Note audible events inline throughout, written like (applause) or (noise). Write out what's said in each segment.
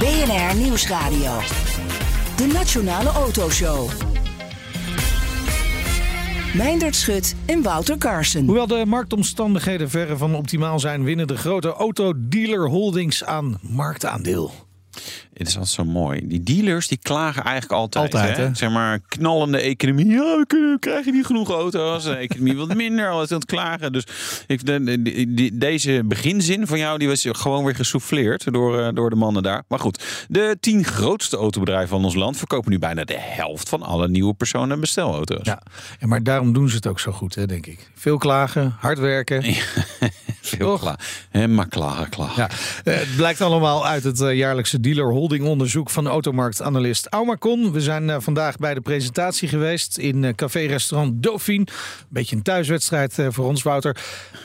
BNR Nieuwsradio. De Nationale Autoshow. Meindert Schut en Wouter Carson. Hoewel de marktomstandigheden verre van optimaal zijn, winnen de grote autodealer holdings aan marktaandeel. Het is altijd zo mooi. Die dealers die klagen eigenlijk altijd. Altijd, hè? hè? Zeg maar knallende economie. Ja, we kunnen- we krijgen niet genoeg auto's. De economie wat minder. Alles aan het klagen. Dus ik, de, de- die- deze beginzin van jou die was gewoon weer gesouffleerd door, eh, door de mannen daar. Maar goed, de tien grootste autobedrijven van ons land verkopen nu bijna de helft van alle nieuwe personen- en bestelauto's. Ja, en maar daarom doen ze het ook zo goed, hè, denk ik. Veel klagen, hard werken. (laughs) Veel klagen. Maar klagen, klagen. Ja, eh, het blijkt allemaal uit het eh, jaarlijkse dealer onderzoek van automarktanalist Aumacon. We zijn eh, vandaag bij de presentatie geweest in eh, café-restaurant Dauphine. Een beetje een thuiswedstrijd eh, voor ons, Wouter.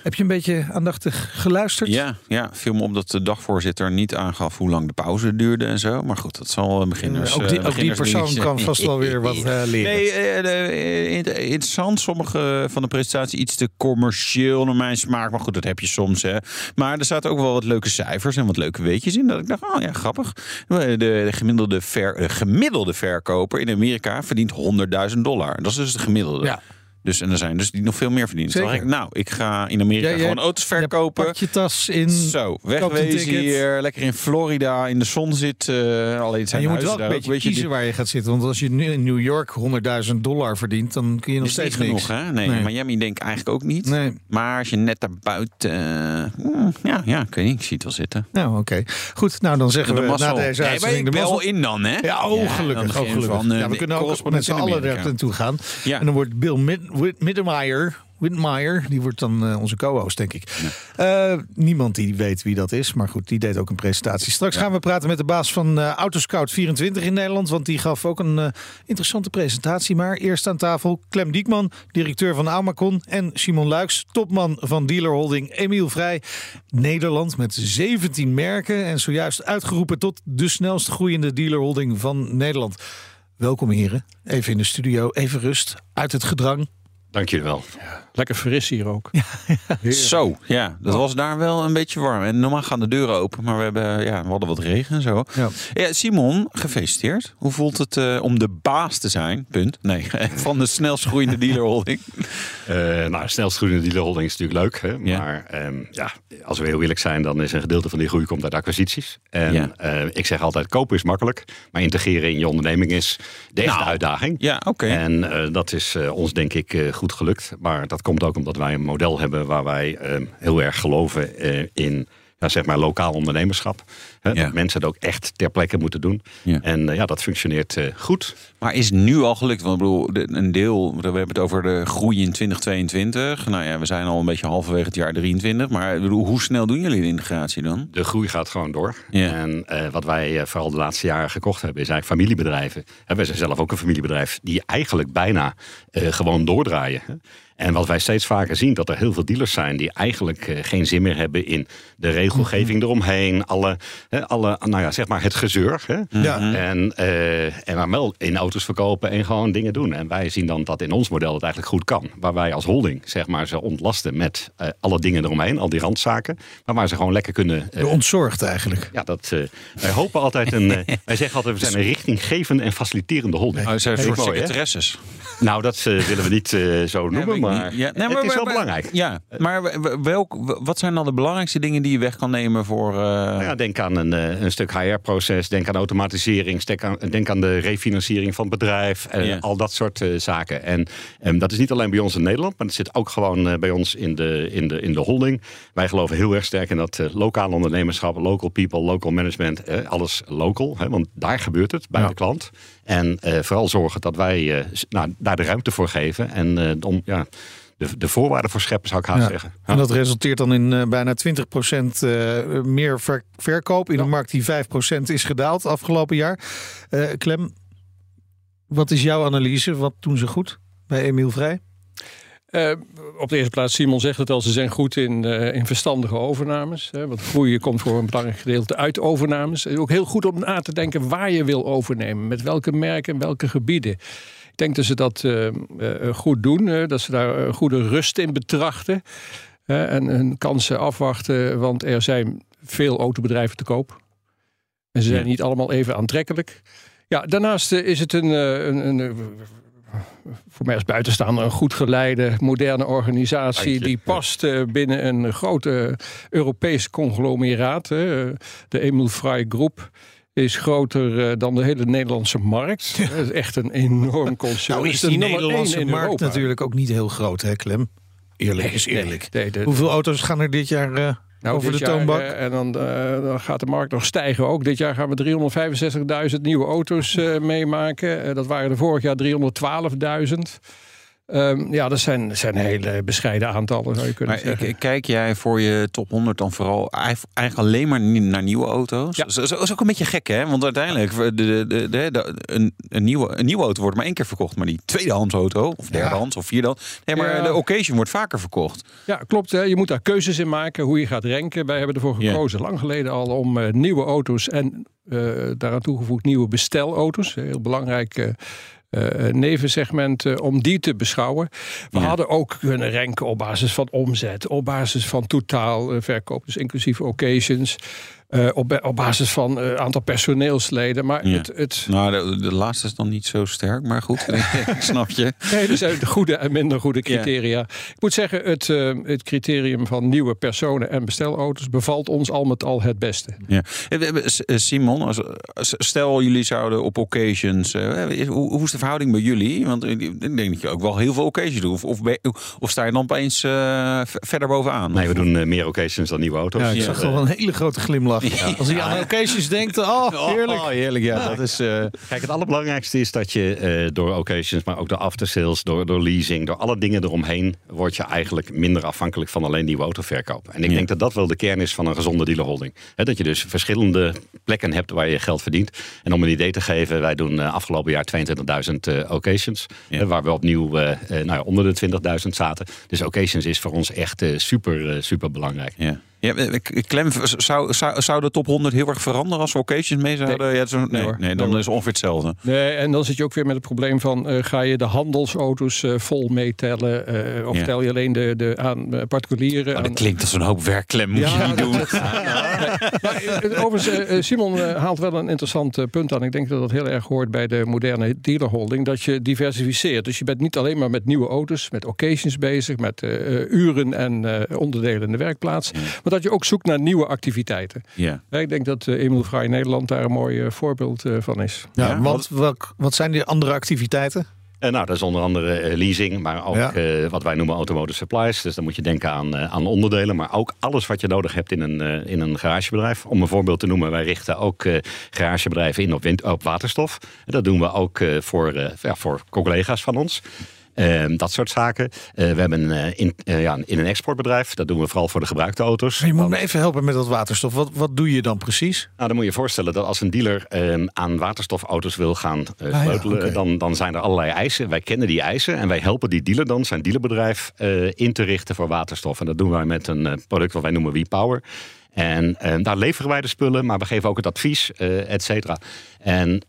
Heb je een beetje aandachtig geluisterd? Ja, ja, viel me op dat de dagvoorzitter niet aangaf hoe lang de pauze duurde en zo. Maar goed, dat zal beginners. ook die- ook die persoon kan vast wel weer wat, (laughs) leren. Nee, interessant. Sommige van de presentatie iets te commercieel naar mijn smaak. Maar goed, dat heb je soms. Hè. Maar er zaten ook wel wat leuke cijfers en wat leuke weetjes in. Dat ik dacht, oh ja, grappig. De, de gemiddelde, ver, de gemiddelde verkoper in Amerika verdient 100.000 dollar. Dat is dus de gemiddelde. Ja. Dus, en er zijn dus die nog veel meer verdienen. Zeker. dacht ik, nou, ik ga in Amerika Ja, gewoon auto's Je verkopen. Pak je tas in. Zo, wegwezen hier, lekker in Florida in de zon zit. eh alleen het En zijn je moet wel een beetje kiezen waar je gaat zitten. Want als je nu in New York 100.000 dollar verdient, dan kun je nog niet steeds genoeg, niks. hè? Nee, Nee. Miami denk ik eigenlijk ook niet. Nee. Maar als je net daarbuiten... eh, hmm, ja, ja, ik weet niet, ik zie het wel zitten. Nou, oké. Goed, nou dan zeggen De we mazzel. na deze maar uitzending de mazzel. in dan, hè? Ja, oh, gelukkig. oh, gelukkig. van, eh, ja, we kunnen ook met z'n allen er naartoe gaan. Ja. En dan wordt Bill Mid Middemeyer, Widmeyer, die wordt dan eh, onze co-host, denk ik. Eh, niemand die weet wie dat is, maar goed, die deed ook een presentatie. Straks gaan we praten met de baas van eh Autoscout 24 in Nederland, want die gaf ook een eh, interessante presentatie. Maar eerst aan tafel Clem Diekman, directeur van Amacon, en Simon Luiks, topman van dealerholding Emiel Vrij. Nederland met 17 merken en zojuist uitgeroepen tot de snelst groeiende dealerholding van Nederland. Welkom heren, even in de studio, even rust, uit het gedrang. Dank jullie wel. Lekker fris hier ook. Zo, ja, dat was daar wel een beetje warm. En normaal gaan de deuren open, maar we, hebben, ja, we hadden wat regen en zo. Ja. Ja, Simon, gefeliciteerd. Hoe voelt het eh, om de baas te zijn? Punt. Nee, (laughs) van de snelst groeiende dealerholding. (laughs) Eh nou, snelst groeiende dealerholding is natuurlijk leuk. Hè? Ja. Maar ehm, ja, als we heel eerlijk zijn, dan is een gedeelte van die groei komt uit acquisities. En Ja. eh, ik zeg altijd, kopen is makkelijk. Maar integreren in je onderneming is de echte Nou, uitdaging. Ja, oké. En eh, dat is eh, ons denk ik eh, goed gelukt. Maar dat komt ook omdat wij een model hebben waar wij eh, heel erg geloven eh, in ja, zeg maar lokaal ondernemerschap. Hè, Ja. Dat mensen het ook echt ter plekke moeten doen. Ja. En eh, ja, dat functioneert eh, goed. Maar is nu al gelukt? Want ik bedoel, een deel, we hebben het over de groei in 2022. Nou ja, we zijn al een beetje halverwege het jaar 23. Maar bedoel, hoe snel doen jullie de integratie dan? De groei gaat gewoon door. Ja. En wat wij vooral de laatste jaren gekocht hebben, is eigenlijk familiebedrijven. En wij zijn zelf ook een familiebedrijf die eigenlijk bijna gewoon doordraaien. hè. En wat wij steeds vaker zien, dat er heel veel dealers zijn die eigenlijk eh, geen zin meer hebben in de regelgeving eromheen, alle, hè, alle, nou ja, zeg maar het gezeur. Hè. Ja. En, eh, en maar wel in auto's verkopen en gewoon dingen doen. En wij zien dan dat in ons model het eigenlijk goed kan. Waar wij als holding zeg maar ze ontlasten met eh, alle dingen eromheen, al die randzaken. Maar waar ze gewoon lekker kunnen eh, De ontzorgd eigenlijk. ja, dat, eh, wij hopen altijd een. (laughs) wij zeggen altijd, we zijn een richtinggevende en faciliterende holding. Oh, zijn soort secretaresses. Nou, dat willen we niet eh, zo noemen, maar, Ja, nee, het is wel maar- belangrijk. Ja, maar welk, wat zijn dan de belangrijkste dingen die je weg kan nemen voor... eh, Nou ja, denk aan een, eh, een stuk HR-proces, denk aan automatisering, denk aan, denk aan de refinanciering van het bedrijf, eh, Ja. al dat soort eh, zaken. En ehm, dat is niet alleen bij ons in Nederland, maar het zit ook gewoon eh, bij ons in de, in, de, in de holding. Wij geloven heel erg sterk in dat eh, lokaal ondernemerschap, local people, local management, eh, alles local. Hè, want daar gebeurt het, bij Ja. de klant. En eh, vooral zorgen dat wij eh, nou, daar de ruimte voor geven. En eh, om, ja, de, de voorwaarden voor scheppen, zou ik haast Ja. zeggen. En dat resulteert dan in eh, bijna 20% eh, meer ver- verkoop in een markt die 5% is gedaald afgelopen jaar. Eh, Clem, wat is jouw analyse? Wat doen ze goed bij Emiel Vrij? Eh, op de eerste plaats, Simon zegt het al, ze zijn goed in, eh, in verstandige overnames. Hè, want groeien komt voor een belangrijk gedeelte uit overnames. En ook heel goed om na te denken waar je wil overnemen. Met welke merken en welke gebieden. Ik denk dat ze dat eh, eh, goed doen. eh, dat ze daar een goede rust in betrachten. eh, en hun kansen afwachten. Want er zijn veel autobedrijven te koop. En ze zijn Ja. niet allemaal even aantrekkelijk. Ja, daarnaast eh, is het een, eh, een, een, eh, voor mij als buitenstaander een goed geleide, moderne organisatie. Die past eh, binnen een grote Europees conglomeraat. De Emil Frey Groep is groter eh, dan de hele Nederlandse markt. Het is echt een enorm concern. Nou is de die Nederlandse in markt Europa. natuurlijk ook niet heel groot, hè Clem? Eerlijk is eerlijk. Nee, de- Hoeveel auto's gaan er dit jaar eh, nou, over de jaar, toonbank? eh, en dan, dan gaat de markt nog stijgen ook. Dit jaar gaan we 365.000 nieuwe auto's meemaken. Dat waren er vorig jaar 312.000. Ehm, ja, dat zijn, zijn hele bescheiden aantallen, zou je kunnen Maar zeggen. ik- kijk jij voor je top 100 dan vooral eigenlijk alleen maar naar nieuwe auto's? Ja. Dat is ook een beetje gek, hè? Want uiteindelijk, de, de, een, een, nieuwe, een nieuwe auto wordt maar één keer verkocht. Maar die tweedehands auto, of derdehands, of vierdehands... Nee, maar Ja. de occasion wordt vaker verkocht. Ja, klopt. Hè. Je moet daar keuzes in maken hoe je gaat renken. Wij hebben ervoor gekozen, lang geleden al, om eh, nieuwe auto's en eh, daaraan toegevoegd nieuwe bestelauto's. Heel belangrijk eh, eh, nevensegment eh, om die te beschouwen. We Ja. hadden ook kunnen renken op basis van omzet, op basis van totaal eh, verkoop, dus inclusief occasions. Eh, op, op basis van eh, aantal personeelsleden. Maar Ja. het, het, Nou, de, de laatste is dan niet zo sterk, maar goed, (laughs) ik snap je. Nee, er zijn goede en minder goede criteria. Ik moet zeggen, het, eh, het criterium van nieuwe personen en bestelauto's bevalt ons al met al het beste. Ja. Eh, we hebben- S- eh, Simon, als, stel jullie zouden op occasions. eh, hoe, hoe is de verhouding bij jullie? Want ik denk dat je ook wel heel veel occasions doet. Of, of, sta je dan opeens eh, verder bovenaan? Nee, we doen eh, meer occasions dan nieuwe auto's. Ja, ik Ja. zag wel een hele grote glimlach. Als hij aan occasions denkt, oh, heerlijk. Oh, heerlijk, ja. Dat is, eh, Kijk, het allerbelangrijkste is dat je eh, door occasions, maar ook door aftersales, door, door leasing, door alle dingen eromheen, word je eigenlijk minder afhankelijk van alleen nieuwe autoverkoop. En ik Ja. denk dat dat wel de kern is van een gezonde dealerholding. Hè, dat je dus verschillende plekken hebt waar je geld verdient. En om een idee te geven, wij doen eh, afgelopen jaar 22.000 eh, occasions, Ja. waar we opnieuw nou ja, onder de 20.000 zaten. Dus occasions is voor ons echt eh, super, super belangrijk. ja. Ja, K- Clem, zou, zou, zou de top 100 heel erg veranderen als we occasions mee zouden? Ja, zo, nee, nee, hoor. dan Nee, is het ongeveer hetzelfde. Nee, en dan zit je ook weer met het probleem van... eh, ga je de handelsauto's eh, vol meetellen? eh, of Ja. tel je alleen de, de aan particulieren? Maar dat aan- klinkt als een hoop werk, Clem. Moet je niet doen. (laughs) Maar, overigens, Simon haalt wel een interessant punt aan. Ik denk dat dat heel erg hoort bij de moderne dealerholding. Dat je diversificeert. Dus je bent niet alleen maar met nieuwe auto's, met occasions bezig, met uren en onderdelen in de werkplaats. Maar dat je ook zoekt naar nieuwe activiteiten. Ja. Ja, ik denk dat eh, Emil Vrij Nederland daar een mooi eh, voorbeeld eh, van is. Ja, Ja, want welk, wat zijn die andere activiteiten? Eh, nou, dat is onder andere leasing, maar ook Ja. eh, wat wij noemen automotive supplies. Dus dan moet je denken aan, aan onderdelen, maar ook alles wat je nodig hebt in een, in een garagebedrijf. Om een voorbeeld te noemen, wij richten ook eh, garagebedrijven in op, wind, op waterstof. En dat doen we ook eh, voor, eh, ja, voor collega's van ons. Ehm, dat soort zaken. Eh, we hebben eh, in, eh, ja, in een exportbedrijf, dat doen we vooral voor de gebruikte auto's. Je moet me even helpen met dat waterstof. Wat, wat doe je dan precies? Nou, dan moet je je voorstellen dat als een dealer ehm, aan waterstofauto's wil gaan Ah, ja, sleutelen, dan, dan zijn er allerlei eisen. Wij kennen die eisen en wij helpen die dealer dan, zijn dealerbedrijf, in te richten voor waterstof. En dat doen wij met een product wat wij noemen WePower. En ehm, daar leveren wij de spullen, maar we geven ook het advies, eh et cetera. En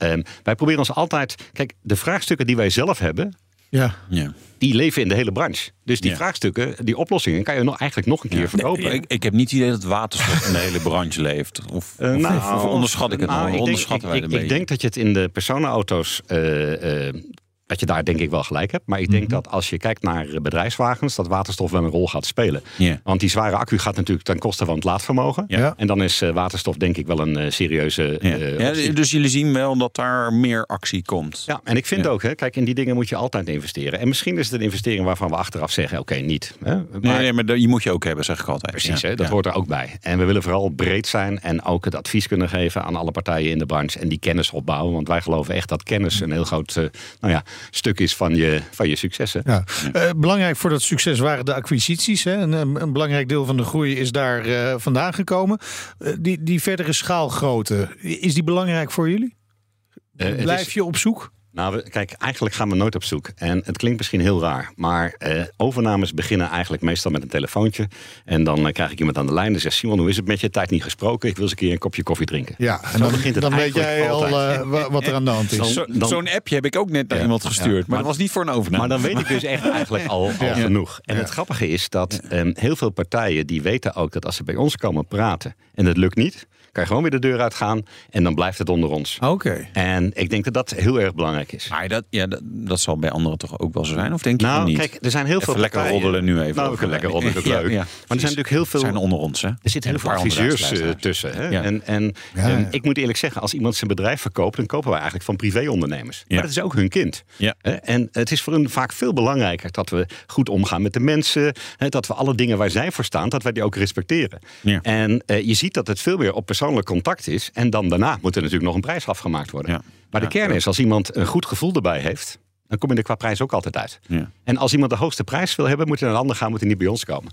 wij proberen ons altijd. Kijk, de vraagstukken die wij zelf hebben, Ja. Ja. die leven in de hele branche. Dus die Ja. vraagstukken, die oplossingen, kan je nog, eigenlijk nog een keer verkopen. Ik, ik heb niet het idee dat waterstof in de hele branche leeft. Of, Eh, of- nou, of onderschat ik het nou, nou? ik denk- ik, ik, denk dat je het in de personenauto's. eh, eh, dat je daar denk ik wel gelijk hebt. Maar ik denk dat als je kijkt naar bedrijfswagens, dat waterstof wel een rol gaat spelen. Want die zware accu gaat natuurlijk ten koste van het laadvermogen. Ja. En dan is eh, waterstof denk ik wel een eh, serieuze. Ja. eh, Ja, dus jullie zien wel dat daar meer actie komt. Ja, en ik vind ook, hè, kijk, in die dingen moet je altijd investeren. En misschien is het een investering waarvan we achteraf zeggen, oké, niet. Hè? Maar, Nee, nee, maar die moet je ook hebben, zeg ik altijd. Precies, hè, dat hoort er ook bij. En we willen vooral breed zijn en ook het advies kunnen geven aan alle partijen in de branche en die kennis opbouwen. Want wij geloven echt dat kennis een heel groot, nou ja, stuk is van je, van je successen. Ja. Eh, belangrijk voor dat succes waren de acquisities. Hè? Een, een, belangrijk deel van de groei is daar eh, vandaan gekomen. Eh, die, die verdere schaalgrootte, is die belangrijk voor jullie? Blijf is- je op zoek? Nou, we- kijk, eigenlijk gaan we nooit op zoek. En het klinkt misschien heel raar, maar eh, overnames beginnen eigenlijk meestal met een telefoontje. En dan eh, krijg ik iemand aan de lijn en zegt: Simon, hoe is het met je? Tijd niet gesproken. Ik wil eens een keer een kopje koffie drinken. Ja, en dan, begint het dan weet jij al altijd. eh, wa- wat er aan de hand is. Zo- Zo'n appje heb ik ook net naar Ja. iemand gestuurd. Ja. Maar dat was niet voor een overname. Maar dan weet ik dus echt (laughs) eigenlijk al, al genoeg. En het grappige is dat ehm, heel veel partijen die weten ook dat als ze bij ons komen praten en het lukt niet, kan je gewoon weer de deur uitgaan en dan blijft het onder ons. Oké. En ik denk dat dat heel erg belangrijk is. Maar dat, ja, dat, dat zal bij anderen toch ook wel zo zijn? Of denk je Nou, niet? kijk, er zijn heel Even veel lekker partijen- roddelen nu even. Nou, we over- lekker roddelen, (laughs) Ja, leuk. ja, maar er zijn natuurlijk heel veel... zijn onder ons, hè? Er zitten heel veel adviseurs eh, tussen. Hè? En, en ik moet eerlijk zeggen, als iemand zijn bedrijf verkoopt, dan kopen wij eigenlijk van privéondernemers. Ja. Maar dat is ook hun kind. Ja. En het is voor hun vaak veel belangrijker dat we goed omgaan met de mensen. Dat we alle dingen waar zij voor staan, dat wij die ook respecteren. Ja. En eh, je ziet dat het veel meer op persoonlijk contact is. En dan daarna moet er natuurlijk nog een prijs afgemaakt worden. Ja. Maar de kern is, als iemand een goed gevoel erbij heeft, dan kom je er qua prijs ook altijd uit. Ja. En als iemand de hoogste prijs wil hebben, moet hij naar een ander gaan, moet hij niet bij ons komen.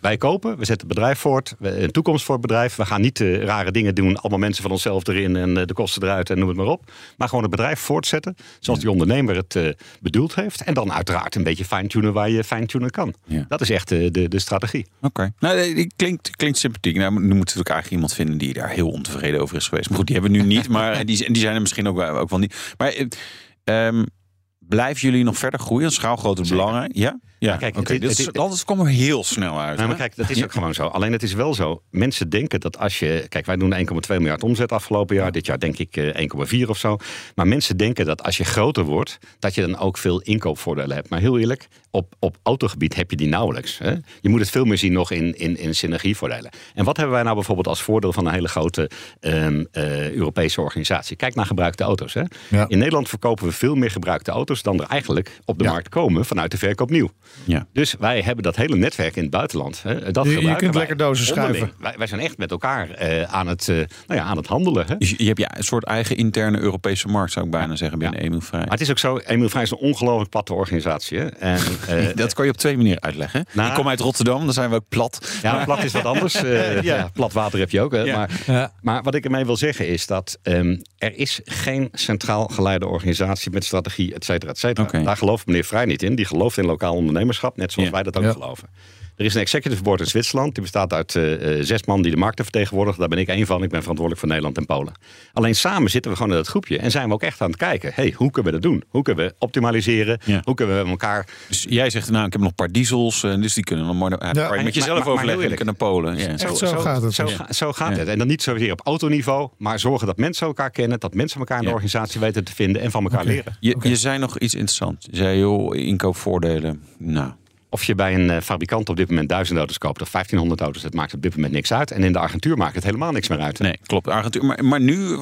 Wij kopen, we zetten het bedrijf voort, we- een toekomst voor het bedrijf. We gaan niet eh, rare dingen doen, allemaal mensen van onszelf erin en eh, de kosten eruit en noem het maar op. Maar gewoon het bedrijf voortzetten, zoals die ondernemer het eh, bedoeld heeft. En dan uiteraard een beetje fine-tunen waar je fine-tunen kan. Ja. Dat is echt de, de strategie. Oké. Nou, die klinkt, klinkt sympathiek. Nou, nu moeten we natuurlijk eigenlijk iemand vinden die daar heel ontevreden over is geweest. Maar goed, die hebben we nu niet. (laughs) Maar die, die zijn er misschien ook, wel- ook wel niet. Maar eh, ehm, blijven jullie nog verder groeien? Schaalgrootte is belangrijk. Ja? Ja, kijk, het- het- is- het- Anders komen we heel snel uit. Nou, maar kijk, dat is ook gewoon zo. Alleen het is wel zo. Mensen denken dat als je. Kijk, wij doen 1,2 miljard omzet afgelopen jaar. Dit jaar denk ik eh, 1,4 of zo. Maar mensen denken dat als je groter wordt, dat je dan ook veel inkoopvoordelen hebt. Maar heel eerlijk, op, op autogebied heb je die nauwelijks. Hè? Je moet het veel meer zien nog in, in, in synergievoordelen. En wat hebben wij nou bijvoorbeeld als voordeel van een hele grote ehm, eh, Europese organisatie? Kijk naar gebruikte auto's. Hè? Ja. In Nederland verkopen we veel meer gebruikte auto's dan er eigenlijk op de Ja. markt komen vanuit de verkoop nieuw. Ja. Dus wij hebben dat hele netwerk in het buitenland. Hè, dat Je- kunt wij lekker dozen schuiven. Wij, wij zijn echt met elkaar eh, aan, het, eh, nou ja, aan het handelen. Hè. Dus je hebt ja, een soort eigen interne Europese markt, zou ik bijna zeggen, binnen Emu Vrij. Maar het is ook zo, Emil Vrij is een ongelooflijk platte organisatie. Hè. En, (laughs) eh, dat kan je op twee manieren uitleggen. Nou- ik kom uit Rotterdam, dan zijn we ook plat. Ja, plat is wat anders. Eh, (laughs) ja. plat water heb je ook. Hè. Ja. Maar, Ja. maar wat ik ermee wil zeggen is dat ehm, er is geen centraal geleide organisatie met strategie, et cetera, et cetera. Daar gelooft meneer Vrij niet in. Die gelooft in lokaal ondernemerschap, net zoals Ja. wij dat ook Ja. geloven. Er is een executive board in Zwitserland. Die bestaat uit eh, eh, zes man die de markten vertegenwoordigen. Daar ben ik één van. Ik ben verantwoordelijk voor Nederland en Polen. Alleen samen zitten we gewoon in dat groepje. En zijn we ook echt aan het kijken. Hey, hoe kunnen we dat doen? Hoe kunnen we optimaliseren? Ja. Hoe kunnen we met elkaar... Dus jij zegt, nou, ik heb nog een paar diesels, eh, dus die kunnen we mooi naar, ja, kan je met maar- jezelf maar- maar overleggen en naar Polen. Ja. Zo gaat het. Zo, Ja. ga- zo gaat Ja. het. En dan niet zozeer op autoniveau, maar zorgen dat mensen elkaar kennen, dat mensen elkaar in de Ja. organisatie weten te vinden en van elkaar leren. Je, je zei nog iets interessants. Je zei, joh, inkoopvoordelen. Nou, Of je bij een eh, fabrikant op dit moment duizend auto's koopt of 1500 auto's, dat maakt op dit moment niks uit. En in de agentuur maakt het helemaal niks meer uit. nee, klopt. Argentinië. Maar, maar nu,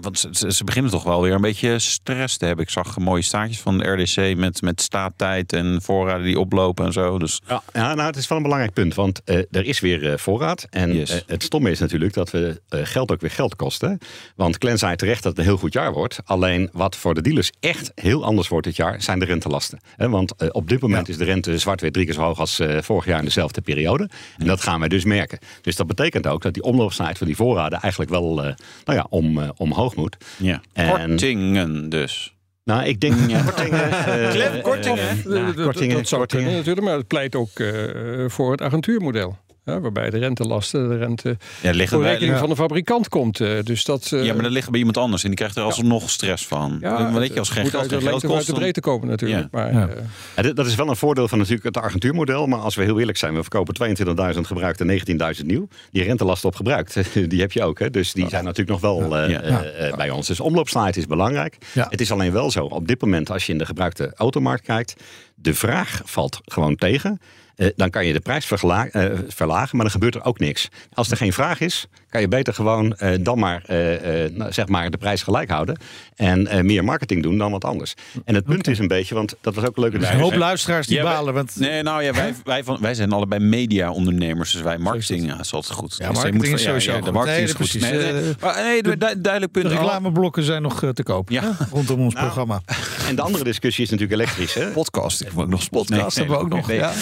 want ze- beginnen toch wel weer een beetje stress te hebben. Ik zag mooie staartjes van de RDC met, met staattijd en voorraden die oplopen en zo. Dus Ja, ja, nou, het is wel een belangrijk punt, want eh, er is weer eh, voorraad. En Yes. het stomme is natuurlijk dat we geld ook weer geld kosten. Want Glenn zei terecht dat het een heel goed jaar wordt. Alleen wat voor de dealers echt heel anders wordt dit jaar, zijn de rentelasten. Want op dit moment is de rente zwart weer drie keer zo hoog als eh, vorig jaar in dezelfde periode. En dat gaan wij dus merken. Dus dat betekent ook dat die omloopsnelheid van die voorraden eigenlijk wel eh, nou ja, om, eh, omhoog moet. ja, En- kortingen dus. Nou, ik denk kortingen. eh, kortingen. eh, Dat- nou, dat- kortingen, dat zou kortingen. kunnen natuurlijk, maar het pleit ook eh, voor het agentuurmodel. Ja, waarbij de rentelasten, de rente Ja, liggen voor bij, rekening ja. van de fabrikant komt. eh, dus dat, eh, ja, maar dat liggen bij iemand anders en die krijgt er alsnog stress van. ja, weet je, als het geen moet geld geen geld kost, de breedte komen natuurlijk. Ja. Maar, Ja. eh, Ja, dit- dat is wel een voordeel van natuurlijk het agentuurmodel. Maar als we heel eerlijk zijn, we verkopen 22.000 gebruikt en 19.000 nieuw. Die rentelasten op gebruikt, (laughs) die heb je ook. Hè? Dus die zijn natuurlijk nog wel eh, Ja. eh, eh, bij ons. Dus omloopsnelheid is belangrijk. Ja. Het is alleen wel zo, op dit moment als je in de gebruikte automarkt kijkt. De vraag valt gewoon tegen. Eh, dan kan je de prijs eh, verlagen, maar dan gebeurt er ook niks. Als er geen vraag is, kan je beter gewoon eh, dan maar, eh, eh, nou, zeg maar de prijs gelijk houden. En eh, meer marketing doen dan wat anders. En het punt is een beetje, want dat was ook een leuke Er zijn een hoop luisteraars die Ja, balen. Want Nee, nou ja, wij, wij, van, wij zijn allebei media-ondernemers. Dus wij marketing, ja, is altijd goed. Ja, Dus je marketing moet is ja, sowieso ja, de marketing Nee, is goed. precies. Nee, nee, maar, nee, du- du- duidelijk punt. de reclameblokken zijn nog te koop Ja. hè, rondom ons programma. En de andere discussie is natuurlijk elektrisch. Hè? (laughs) Podcast. Ik heb ook nog Podcast hebben we ook nog, ja.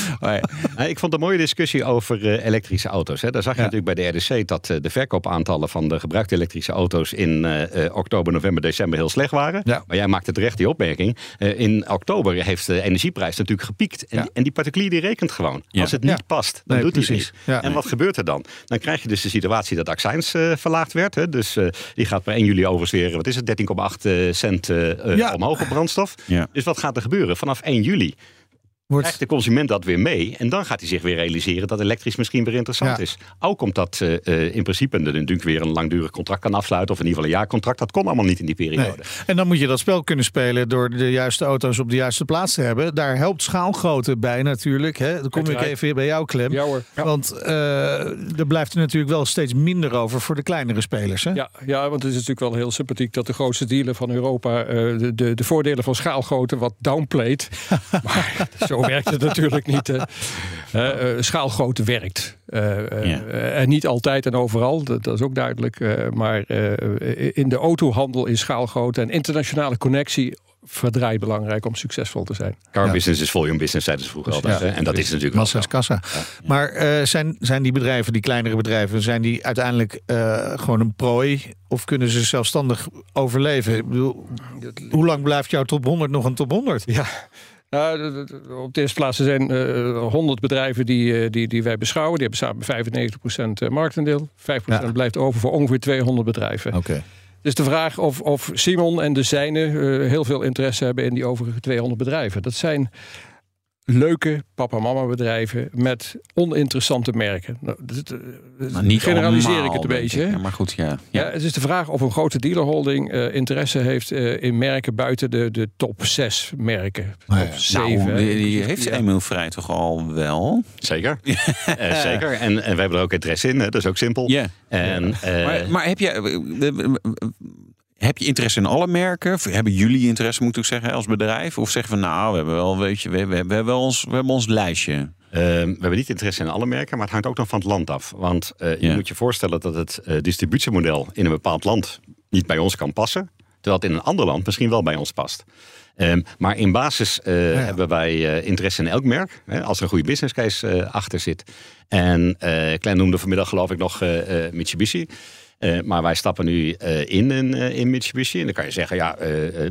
(laughs) Ik vond een mooie discussie over eh, elektrische auto's. Hè. Daar zag je Ja. natuurlijk bij de RDC dat eh, de verkoopaantallen van de gebruikte elektrische auto's in eh, oktober, november, december heel slecht waren. Ja. Maar jij maakte terecht die opmerking. In oktober heeft de energieprijs natuurlijk gepiekt. En, Ja. en die particulier die rekent gewoon. Als het niet past, dan Nee, doet hij precies. het niet. Ja. En wat gebeurt er dan? Dan krijg je dus de situatie dat accijns verlaagd werd. Hè. Dus die gaat per 1 juli overigens weer, wat is het, 13,8 eh, cent omhoog op brandstof. Dus wat gaat er gebeuren? Vanaf 1 juli Wordt, krijgt de consument dat weer mee. En dan gaat hij zich weer realiseren dat elektrisch misschien weer interessant Ja. is. Ook omdat eh, eh, in principe natuurlijk weer een langdurig contract kan afsluiten. Of in ieder geval een jaarcontract. Dat kon allemaal niet in die nee. periode. En dan moet je dat spel kunnen spelen door de juiste auto's op de juiste plaats te hebben. Daar helpt schaalgrootte bij natuurlijk. Hè. Dan kom ik even bij jou, Clem. Ja hoor. Ja. Want eh, er blijft er natuurlijk wel steeds minder over voor de kleinere spelers. Hè? Ja, ja, want het is natuurlijk wel heel sympathiek dat de grootste dealer van Europa eh, de, de, de voordelen van schaalgrootte wat downplayt. (laughs) maar zo werkt het natuurlijk niet. (laughs) Eh, eh, schaalgrootte werkt. Eh, Ja. en niet altijd en overal, dat, dat is ook duidelijk. eh, maar eh, in de autohandel is schaalgrootte en internationale connectie verdraaid belangrijk om succesvol te zijn. Car Ja. business is volume business, zeiden ze vroeger altijd. hè. En dat is natuurlijk Massa is kassa. Maar eh, zijn, zijn die bedrijven, die kleinere bedrijven, zijn die uiteindelijk eh, gewoon een prooi? Of kunnen ze zelfstandig overleven? Ik bedoel, hoe lang blijft jouw top 100 nog een top 100? Ja. Nou, op de eerste plaats er zijn eh 100 bedrijven die, eh, die, die wij beschouwen. Die hebben samen 95% marktaandeel. 5% Ja. blijft over voor ongeveer 200 bedrijven. Oké. Dus de vraag of, of Simon en de zijne eh, heel veel interesse hebben in die overige 200 bedrijven. Dat zijn leuke papa-mama bedrijven met oninteressante merken. Nou, dit, eh, Maar niet generaliseer ik het een beetje. ik. hè? Ja, maar goed, ja. Ja, ja. het is de vraag of een grote dealerholding eh, interesse heeft eh, in merken buiten de, de top 6 merken. Ja. Top 7. Nou, die, die heeft Ja. Emil Vrij toch al wel? Zeker. (laughs) Zeker. En, en we hebben er ook interesse in. Hè. Dat is ook simpel. Ja. En, eh, Maar, maar heb je... Heb je interesse in alle merken? Of hebben jullie interesse, moet ik zeggen, als bedrijf? Of zeggen we, nou, we hebben wel, weet je, we hebben, we hebben wel ons, we hebben ons lijstje. Ehm, we hebben niet interesse in alle merken, maar het hangt ook nog van het land af. Want eh, je Ja. moet je voorstellen dat het eh, distributiemodel in een bepaald land niet bij ons kan passen. Terwijl het in een ander land misschien wel bij ons past. Ehm, maar in basis eh, hebben wij eh, interesse in elk merk. Hè, als er een goede business case eh, achter zit. En eh Klein noemde vanmiddag geloof ik nog Mitsubishi. Eh, maar wij stappen nu eh, in, in, eh, in Mitsubishi. En dan kan je zeggen, ja,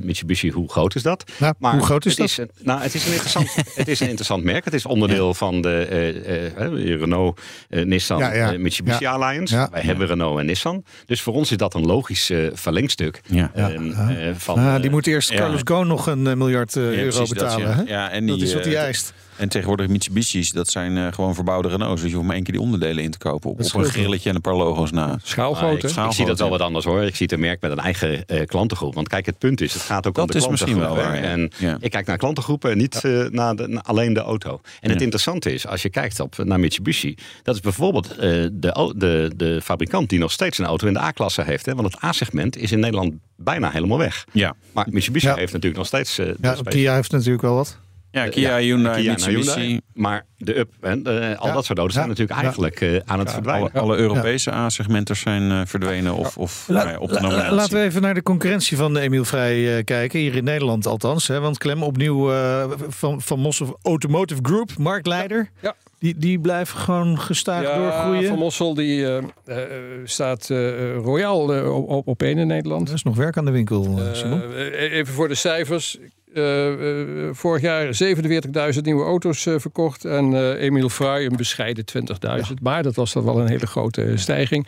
Mitsubishi, hoe groot is dat? Ja, maar hoe groot is het dat? Is een, nou, het is, een interessant, (laughs) het is een interessant merk. Het is onderdeel van de eh, eh, Renault, Nissan, Ja, ja. Mitsubishi Ja. Alliance. Ja. Wij hebben Renault en Nissan. Dus voor ons is dat een logisch verlengstuk. Ja. Ehm, eh, van, die moet eerst ja. Carlos Ghosn nog een miljard Ja, euro dat, betalen. ja. hè? Ja, en dat is wat hij eist. En tegenwoordig Mitsubishi's, dat zijn eh, gewoon verbouwde Renaults. Dus je hoeft maar één keer die onderdelen in te kopen. Op, een grilletje en een paar logo's na. Schaalgrootte. Ah, ik, ik zie dat wel wat anders hoor. Ik zie het een merk met een eigen eh, klantengroep. Want kijk, het punt is, het gaat ook om Dat de is misschien wel waar, ja. En Ja. ik kijk naar klantengroepen en niet eh, naar, de, naar alleen de auto. En het Ja. interessante is, als je kijkt op, naar Mitsubishi, dat is bijvoorbeeld eh, de, de, de fabrikant die nog steeds een auto in de A-klasse heeft. Hè. Want het A-segment is in Nederland bijna helemaal weg. Ja. Maar Mitsubishi Ja. heeft natuurlijk nog steeds. Ja. Kia heeft natuurlijk wel wat. Ja, Kia, Hyundai, Kia en Mitsubishi. Hyundai. Maar de Up, hè, de- al Ja. dat soort auto's Ja. zijn natuurlijk Ja. eigenlijk eh, aan het verdwijnen. Alle, alle Europese A-segmenters zijn eh, verdwenen of, of La- nou ja, op de la- nominatie. laten we even naar de concurrentie van de Emiel Vrij eh, kijken. Hier in Nederland althans. Hè? Want Clem opnieuw eh, van, van Mossel Automotive Group, marktleider. Ja. Die, die blijven gewoon gestaag doorgroeien. Van Mossel die, eh, eh, staat eh royaal op, op, één in Nederland. Er is nog werk aan de winkel, Simon. even voor de cijfers. Eh, eh, vorig jaar 47.000 nieuwe auto's eh, verkocht. En eh Emil Frey een bescheiden 20.000. Maar dat was dan wel een hele grote stijging.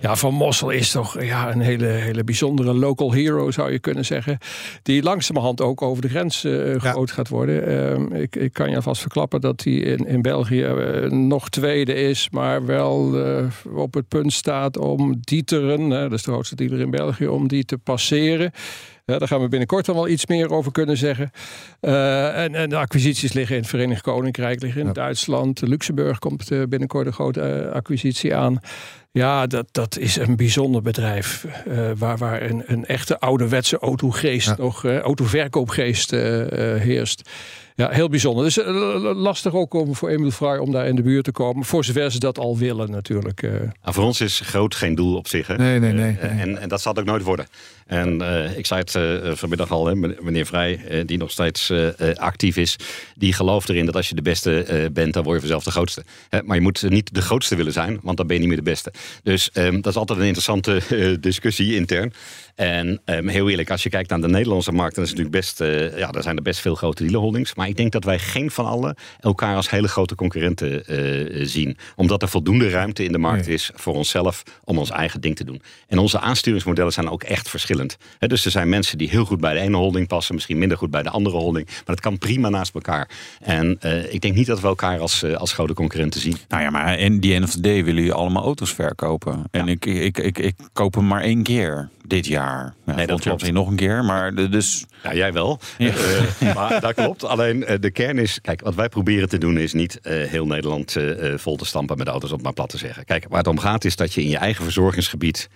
Ja, Van Mossel is toch ja, een hele, hele bijzondere local hero, zou je kunnen zeggen. Die langzamerhand ook over de grens groot gaat worden. Eh, ik, ik kan je alvast verklappen dat hij in, in België nog tweede is. Maar wel op het punt staat om Dieteren, dat is de grootste dealer in België, om die te passeren. Ja, daar gaan we binnenkort dan wel iets meer over kunnen zeggen. Eh, en, en de acquisities liggen in het Verenigd Koninkrijk, liggen in Duitsland. Luxemburg komt eh, binnenkort een grote eh, acquisitie aan. Ja, dat, dat is een bijzonder bedrijf. waar waar een, een echte ouderwetse autogeest Ja. nog, autoverkoopgeest heerst. Ja, heel bijzonder. Dus eh, lastig ook om, voor Emil Fraai om daar in de buurt te komen. Voor zover ze dat al willen natuurlijk. eh. Nou, voor ons is groot geen doel op zich. Hè? Nee, nee, nee. Eh, en, en dat zal het ook nooit worden. En eh, ik zei het eh, vanmiddag al, hè, meneer Vrij, eh, die nog steeds actief is, die gelooft erin dat als je de beste eh, bent, dan word je vanzelf de grootste. Hè, maar je moet niet de grootste willen zijn, want dan ben je niet meer de beste. Dus ehm, dat is altijd een interessante eh, discussie intern. En ehm, heel eerlijk, als je kijkt naar de Nederlandse markt, dan is het natuurlijk best, eh, ja, daar zijn er best veel grote dealerholdings. Maar ik denk dat wij geen van allen elkaar als hele grote concurrenten eh, zien. Omdat er voldoende ruimte in de markt Nee. is voor onszelf om ons eigen ding te doen. En onze aansturingsmodellen zijn ook echt verschillend. Dus er zijn mensen die heel goed bij de ene holding passen, misschien minder goed bij de andere holding. Maar dat kan prima naast elkaar. En eh, ik denk niet dat we elkaar als, eh, als grote concurrenten zien. Nou ja, maar in die end of the day willen jullie allemaal auto's verkopen. En ik, ik, ik, ik koop hem maar één keer dit jaar. Ja, dat volgend jaar klopt. misschien nog een keer. Maar dus Ja, jij wel. Ja. Maar dat klopt. Alleen eh, de kern is, kijk, wat wij proberen te doen is niet eh, heel Nederland eh, vol te stampen met auto's, om het maar plat te zeggen. Kijk, waar het om gaat is dat je in je eigen verzorgingsgebied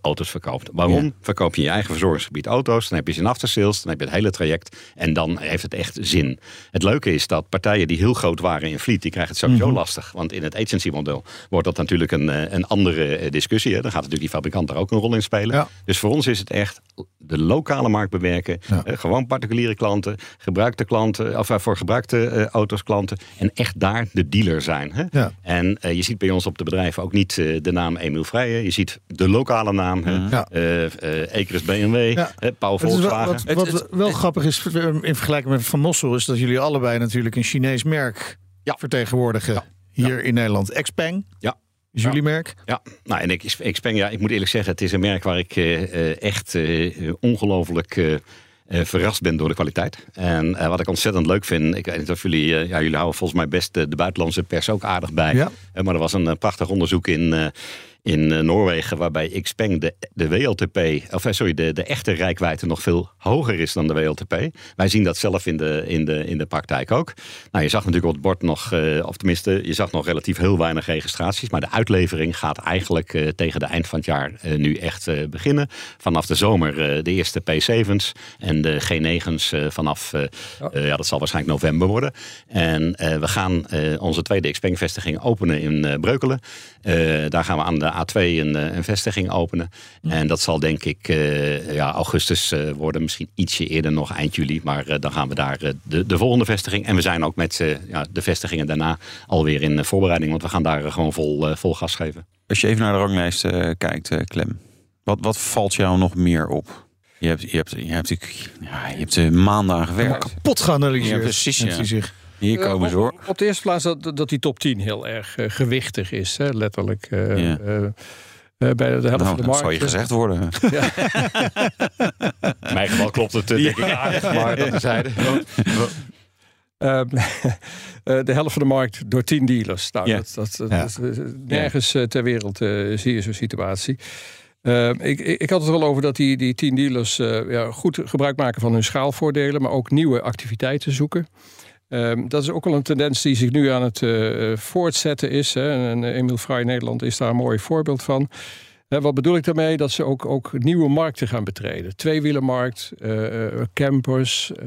auto's verkoopt. Waarom verkoop je in je eigen verzorgingsgebied auto's? Dan heb je ze in aftersales, dan heb je het hele traject en dan heeft het echt zin. Het leuke is dat partijen die heel groot waren in Fleet, die krijgen het sowieso lastig. Want in het agency model wordt dat natuurlijk een, een andere discussie. Hè. Dan gaat natuurlijk die fabrikant daar ook een rol in spelen. Ja. Dus voor ons is het echt de lokale markt bewerken. Ja. Gewoon particuliere klanten, gebruikte klanten, of voor gebruikte eh, auto's klanten. En echt daar de dealer zijn. Hè? Ja. En eh, je ziet bij ons op de bedrijven ook niet eh, de naam Emiel Vrijen. Je ziet de lokale naam. hè. Ja. Eh, eh, Ekeris BMW, Ja. Het wel, Volkswagen. wat Het- wat het- wel het- grappig is in vergelijking met Van Mossel... is dat jullie allebei natuurlijk een Chinees merk Ja. vertegenwoordigen. Hier in Nederland. Xpeng Ja. is jullie merk. Ja, nou en ik, ik, Speng, ja, ik moet eerlijk zeggen, het is een merk waar ik eh, eh, echt eh, ongelooflijk verrast ben door de kwaliteit. En eh, wat ik ontzettend leuk vind, ik weet niet of jullie, eh, ja, jullie houden volgens mij best eh, de buitenlandse pers ook aardig bij. Ja. Eh, maar er was een eh, prachtig onderzoek in, eh, in eh, Noorwegen waarbij Xpeng de, de WLTP, of eh, sorry, de, de echte rijkwijde nog veel hoger is dan de WLTP. Wij zien dat zelf in de, in de, in de praktijk ook. Nou, je zag natuurlijk op het bord nog, eh, of tenminste, je zag nog relatief heel weinig registraties. Maar de uitlevering gaat eigenlijk tegen de eind van het jaar nu echt beginnen. Vanaf de zomer de eerste P7's en de G9's eh, vanaf, eh, ja, dat zal waarschijnlijk november worden. En we gaan onze tweede Xpeng-vestiging openen in Breukelen. Daar gaan we aan de A2 een, eh, een vestiging openen. En dat zal denk ik eh, ja, augustus eh, worden. Misschien ietsje eerder nog, eind juli. Maar eh, dan gaan we daar de, de volgende vestiging. En we zijn ook met eh, ja, de vestigingen daarna alweer in voorbereiding. Want we gaan daar gewoon vol, vol gas geven. als je even naar de ranglijst eh, kijkt, eh, Clem. Wat, wat valt jou nog meer op? Je hebt, je hebt, je hebt, ja, je hebt er maanden aan gewerkt. kapot geanalyseerd. Ja, precies, ja. Hier komen ze hoor. Op, de eerste plaats dat, dat die top 10 heel erg eh, gewichtig is, hè, letterlijk. eh, Ja. eh, eh, bij de helft Nou, van de dat markt. zou je gezegd worden. In mijn geval klopt het eh, denk ik aardig. Maar dat. (laughs) Ehm, (laughs) eh, de helft van de markt door 10 dealers. Nou, Ja. dat, dat, dat Ja. eh, nergens eh, ter wereld eh, zie je zo'n situatie. Ehm, ik, ik, had het er wel over dat die, die 10 dealers eh, ja, goed gebruik maken van hun schaalvoordelen, maar ook nieuwe activiteiten zoeken. Ehm, dat is ook wel een tendens die zich nu aan het eh, voortzetten is. Hè. En eh, Emiel Nederland is daar een mooi voorbeeld van. Wat bedoel ik daarmee? Dat ze ook, ook nieuwe markten gaan betreden. Tweewielenmarkt, eh, eh, campers, eh,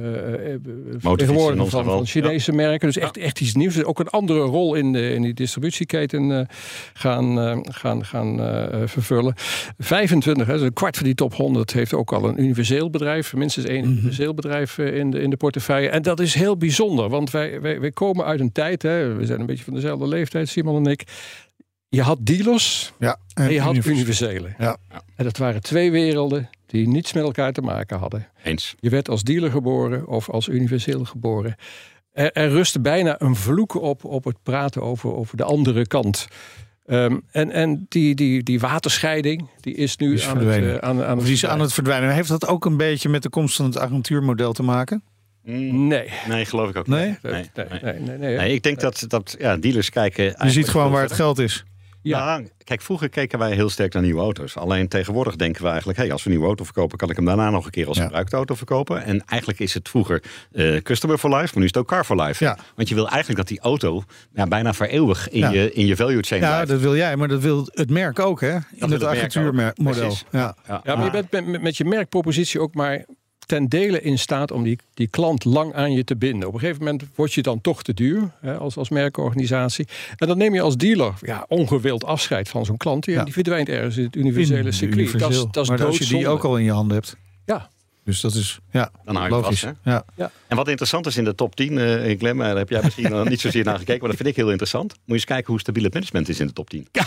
vertegenwoordiging ons van, van Chinese merken. Dus echt, echt iets nieuws. Dus ook een andere rol in, de, in die distributieketen gaan, gaan, gaan vervullen. 25, hè, dus een kwart van die top 100 heeft ook al een universeel bedrijf. Minstens één universeel bedrijf in de, in de portefeuille. En dat is heel bijzonder, want wij, wij, wij komen uit een tijd, hè, we zijn een beetje van dezelfde leeftijd, Simon en ik. Je had dealers Ja, en je had univers- universele. Ja. En dat waren twee werelden die niets met elkaar te maken hadden. Eens. Je werd als dealer geboren of als universeel geboren. Er, er rustte bijna een vloek op op het praten over, over de andere kant. Ehm, en en die, die, die waterscheiding die is nu Die is aan, het, eh, aan, het die is aan het verdwijnen. Heeft dat ook een beetje met de komst van het agentuurmodel te maken? Mm, Nee. Nee, geloof ik ook Nee? niet. Nee, nee, nee, nee, nee. Nee, ik denk dat, dat ja, dealers kijken. Je ziet gewoon waar het geld is. Ja. Nou, kijk, vroeger keken wij heel sterk naar nieuwe auto's. Alleen tegenwoordig denken we eigenlijk... Hey, als we een nieuwe auto verkopen, kan ik hem daarna nog een keer als Ja. gebruikte auto verkopen. En eigenlijk is het vroeger eh, customer for life, maar nu is het ook car for life. Ja. Want je wil eigenlijk dat die auto ja, bijna voor eeuwig in, Ja. je, in je value chain Ja, blijft. dat wil jij, maar dat wil het merk ook, hè? In het het agentuurmodel. Ja. Ja. Ja, maar je bent met je merkpropositie ook maar ten dele in staat om die, die klant lang aan je te binden. Op een gegeven moment word je dan toch te duur hè, als, als merkorganisatie. En dan neem je als dealer ja, ongewild afscheid van zo'n klant. Die, Ja. die verdwijnt ergens in het universele In circuit. Dat is, dat is maar als je die ook al in je handen hebt. Ja. Dus dat is ja, Dan hou je logisch. vast, ja. En wat interessant is in de top 10, eh in Clem, daar heb jij misschien nog niet zozeer naar gekeken, maar dat vind ik heel interessant. Moet je eens kijken hoe stabiel het management is in de top 10. (laughs) ja,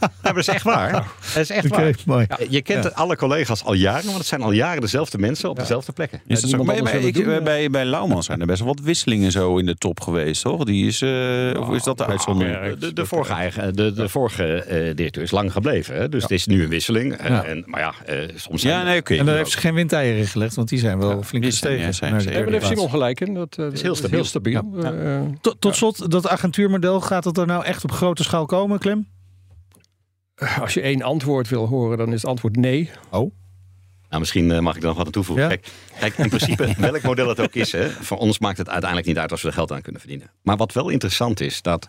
maar dat is echt waar. Dat is echt waar. Ja, Je kent alle collega's al jaren, want het zijn al jaren dezelfde mensen op dezelfde plekken. Is dat zo? niemand Bij, bij, wil het ik- doen, bij, bij Lauwman zijn er best wel wat wisselingen zo in de top geweest, toch? Die is, eh, of is dat de uitzondering? De, de vorige, eigen, de, de vorige eh, directeur is lang gebleven. Hè? Dus het is nu een wisseling. Eh, Ja. en, maar ja, eh, soms zijn Ja, nee, oké. En daar heeft ze geen gelegd, want die zijn wel flink gestegen. ja, zijn heeft derde Simon gelijk in. Dat, eh, is heel dat stabiel. stabiel. Ja. Eh, Tot, tot slot, dat agentuurmodel, gaat het er nou echt op grote schaal komen, Clem? als je één antwoord wil horen, dan is het antwoord nee. Oh. Nou, misschien eh, mag ik er nog wat aan toevoegen. Ja. Kijk, kijk, in principe, (laughs) welk model het ook is, hè, voor ons maakt het uiteindelijk niet uit als we er geld aan kunnen verdienen. Maar wat wel interessant is, dat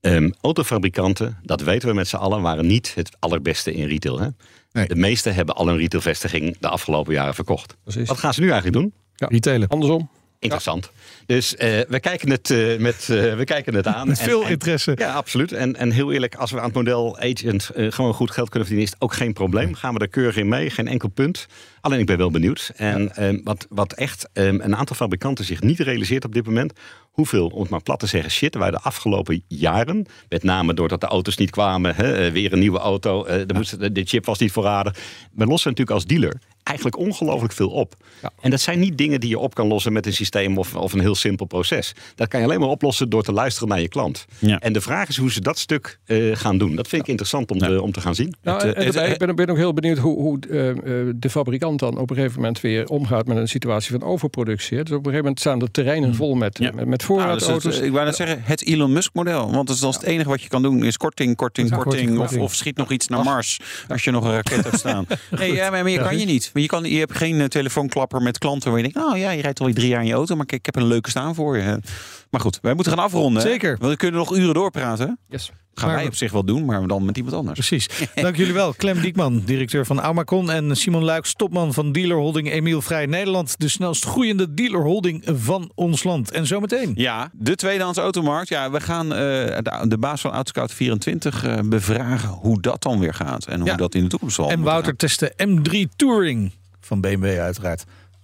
ehm, autofabrikanten, dat weten we met z'n allen, waren niet het allerbeste in retail. Hè? Nee. De meeste hebben al een retailvestiging de afgelopen jaren verkocht. Precies. Wat gaan ze nu eigenlijk doen? Retailen. Andersom. Interessant. Dus eh, we, kijken het, eh, met, eh, we kijken het aan. Met En- veel en- interesse. Ja, absoluut. En, en heel eerlijk, als we aan het model agent eh, gewoon goed geld kunnen verdienen, is het ook geen probleem. Gaan we er keurig in mee, geen enkel punt. Alleen ik ben wel benieuwd. En ehm, wat, wat echt ehm, een aantal fabrikanten zich niet realiseert op dit moment, hoeveel, om het maar plat te zeggen, shit wij de afgelopen jaren, met name doordat de auto's niet kwamen, hè, eh, weer een nieuwe auto, eh, de, moest, de chip was niet voorradig. We lossen natuurlijk als dealer eigenlijk ongelooflijk veel op. En dat zijn niet dingen die je op kan lossen met een systeem of, of een heel simpel proces. Dat kan je alleen maar oplossen door te luisteren naar je klant. Ja. En de vraag is hoe ze dat stuk eh, gaan doen. Dat vind ik interessant om, te, om te gaan zien. Nou, Het, en het- ik ben, ben ook heel benieuwd hoe, hoe de fabrikant dan op een gegeven moment weer omgaat met een situatie van overproductie. Dus op een gegeven moment staan de terreinen vol met, Ja. met, Nou, dus het, ik wou net zeggen, het Elon Musk model. Want dat is het enige wat je kan doen, is korting, korting, korting. korting, of, of schiet nog iets naar Mars, als je nog een raket hebt staan. (laughs) Nee, ja, maar, maar je kan je niet. Want je, kan, je hebt geen eh, telefoonklapper met klanten waar je denkt, oh ja, je rijdt alweer drie jaar in je auto, maar ik, ik heb een leuke staan voor je. Maar goed, wij moeten gaan afronden. hè? Zeker. Want we kunnen nog uren doorpraten. Yes. Gaan Maar wij op zich wel doen, maar dan met iemand anders. Precies. (laughs) Dank jullie wel. Clem Diekman, directeur van Aumacon. En Simon Luiks, topman van dealerholding Emiel Vrij Nederland. De snelst groeiende dealerholding van ons land. En zometeen. Ja, de tweedehands automarkt. Ja, we gaan eh, de, de baas van Autoscout 24 eh, bevragen hoe dat dan weer gaat. En hoe Ja. dat in de toekomst zal En Wouter testen M3 Touring van BMW uiteraard.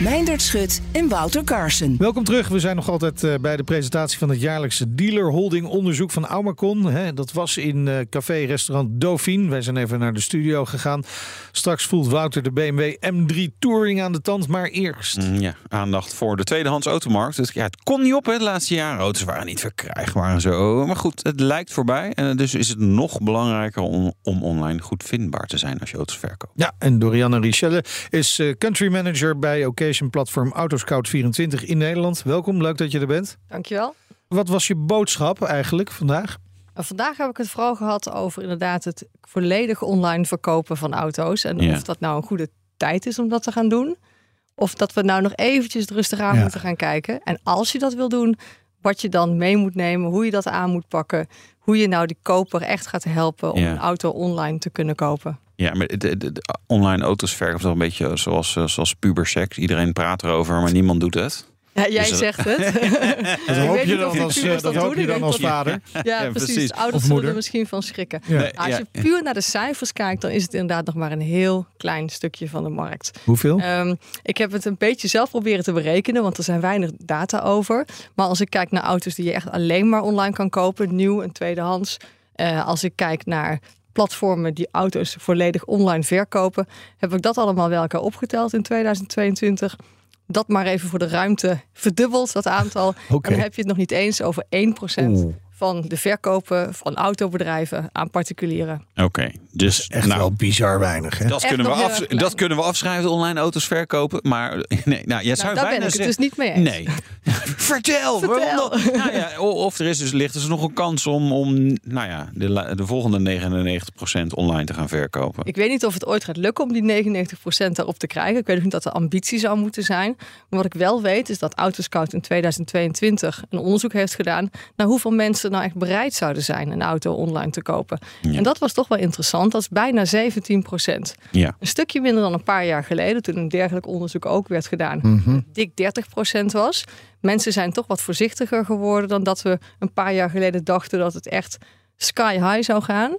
Meindert Schut en Wouter Carson. Welkom terug. We zijn nog altijd eh, bij de presentatie van het jaarlijkse dealerholding onderzoek van Aumacon. Hè, dat was in eh, café-restaurant Dauphine. Wij zijn even naar de studio gegaan. Straks voelt Wouter de BMW M3 Touring aan de tand. Maar eerst... Mm, Ja, aandacht voor de tweedehands automarkt. Dus, ja, het kon niet op hè, de laatste jaren. Auto's waren niet verkrijgbaar en zo. Maar goed, het lijkt voorbij. En dus is het nog belangrijker om, om online goed vindbaar te zijn als je auto's verkoopt. Ja, en Dorianne Richelle is eh, country manager bij Occasion Platform Autoscout24 in Nederland. Welkom, leuk dat je er bent. Dankjewel. Wat was je boodschap eigenlijk vandaag? En vandaag heb ik het vooral gehad over inderdaad het volledig online verkopen van auto's. En Ja. of dat nou een goede tijd is om dat te gaan doen. Of dat we nou nog eventjes rustig aan Ja. moeten gaan kijken. En als je dat wil doen, wat je dan mee moet nemen, hoe je dat aan moet pakken. Hoe je nou die koper echt gaat helpen om Ja. een auto online te kunnen kopen. Ja, maar de, de, de online auto's verkopen toch een beetje zoals, eh, zoals puberseks. Iedereen praat erover, maar niemand doet het. Ja, jij Is er- zegt het. (laughs) Dat Ik hoop weet je niet dan als, eh, dat dat hoop je dan als vader. Ja, Ja, precies. precies. Ouders Of zullen moeder. er misschien van schrikken. Ja. Nee, Als ja, je puur naar de cijfers kijkt, dan is het inderdaad nog maar een heel klein stukje van de markt. Hoeveel? Ehm, ik heb het een beetje zelf proberen te berekenen, want er zijn weinig data over. Maar als ik kijk naar auto's die je echt alleen maar online kan kopen, nieuw en tweedehands. eh, als ik kijk naar platformen die auto's volledig online verkopen, heb ik dat allemaal wel elkaar opgeteld in 2022. Dat maar even voor de ruimte verdubbeld, dat aantal. (laughs) En dan heb je het nog niet eens over 1% van de verkopen van autobedrijven aan particulieren. Oké, dus Echt nou, wel bizar weinig, hè? dat, Echt kunnen we af, dat kunnen we afschrijven, online auto's verkopen. Maar (laughs) nee, nou, jij zou Nou, daar ben bijna ik het dus niet mee eens. Nee. (laughs) Vertel, Vertel. Nou ja, of er is dus, ligt dus nog een kans om, om nou ja, de, de volgende 99% online te gaan verkopen. Ik weet niet of het ooit gaat lukken om die 99% daarop te krijgen. Ik weet ook niet dat de ambitie zou moeten zijn. Maar wat ik wel weet is dat Autoscout in 2022 een onderzoek heeft gedaan naar hoeveel mensen nou echt bereid zouden zijn een auto online te kopen. En dat was toch wel interessant. Dat is bijna 17%. Ja. Een stukje minder dan een paar jaar geleden, toen een dergelijk onderzoek ook werd gedaan. Mhm. Dik 30% was. Mensen zijn toch wat voorzichtiger geworden dan dat we een paar jaar geleden dachten dat het echt sky high zou gaan.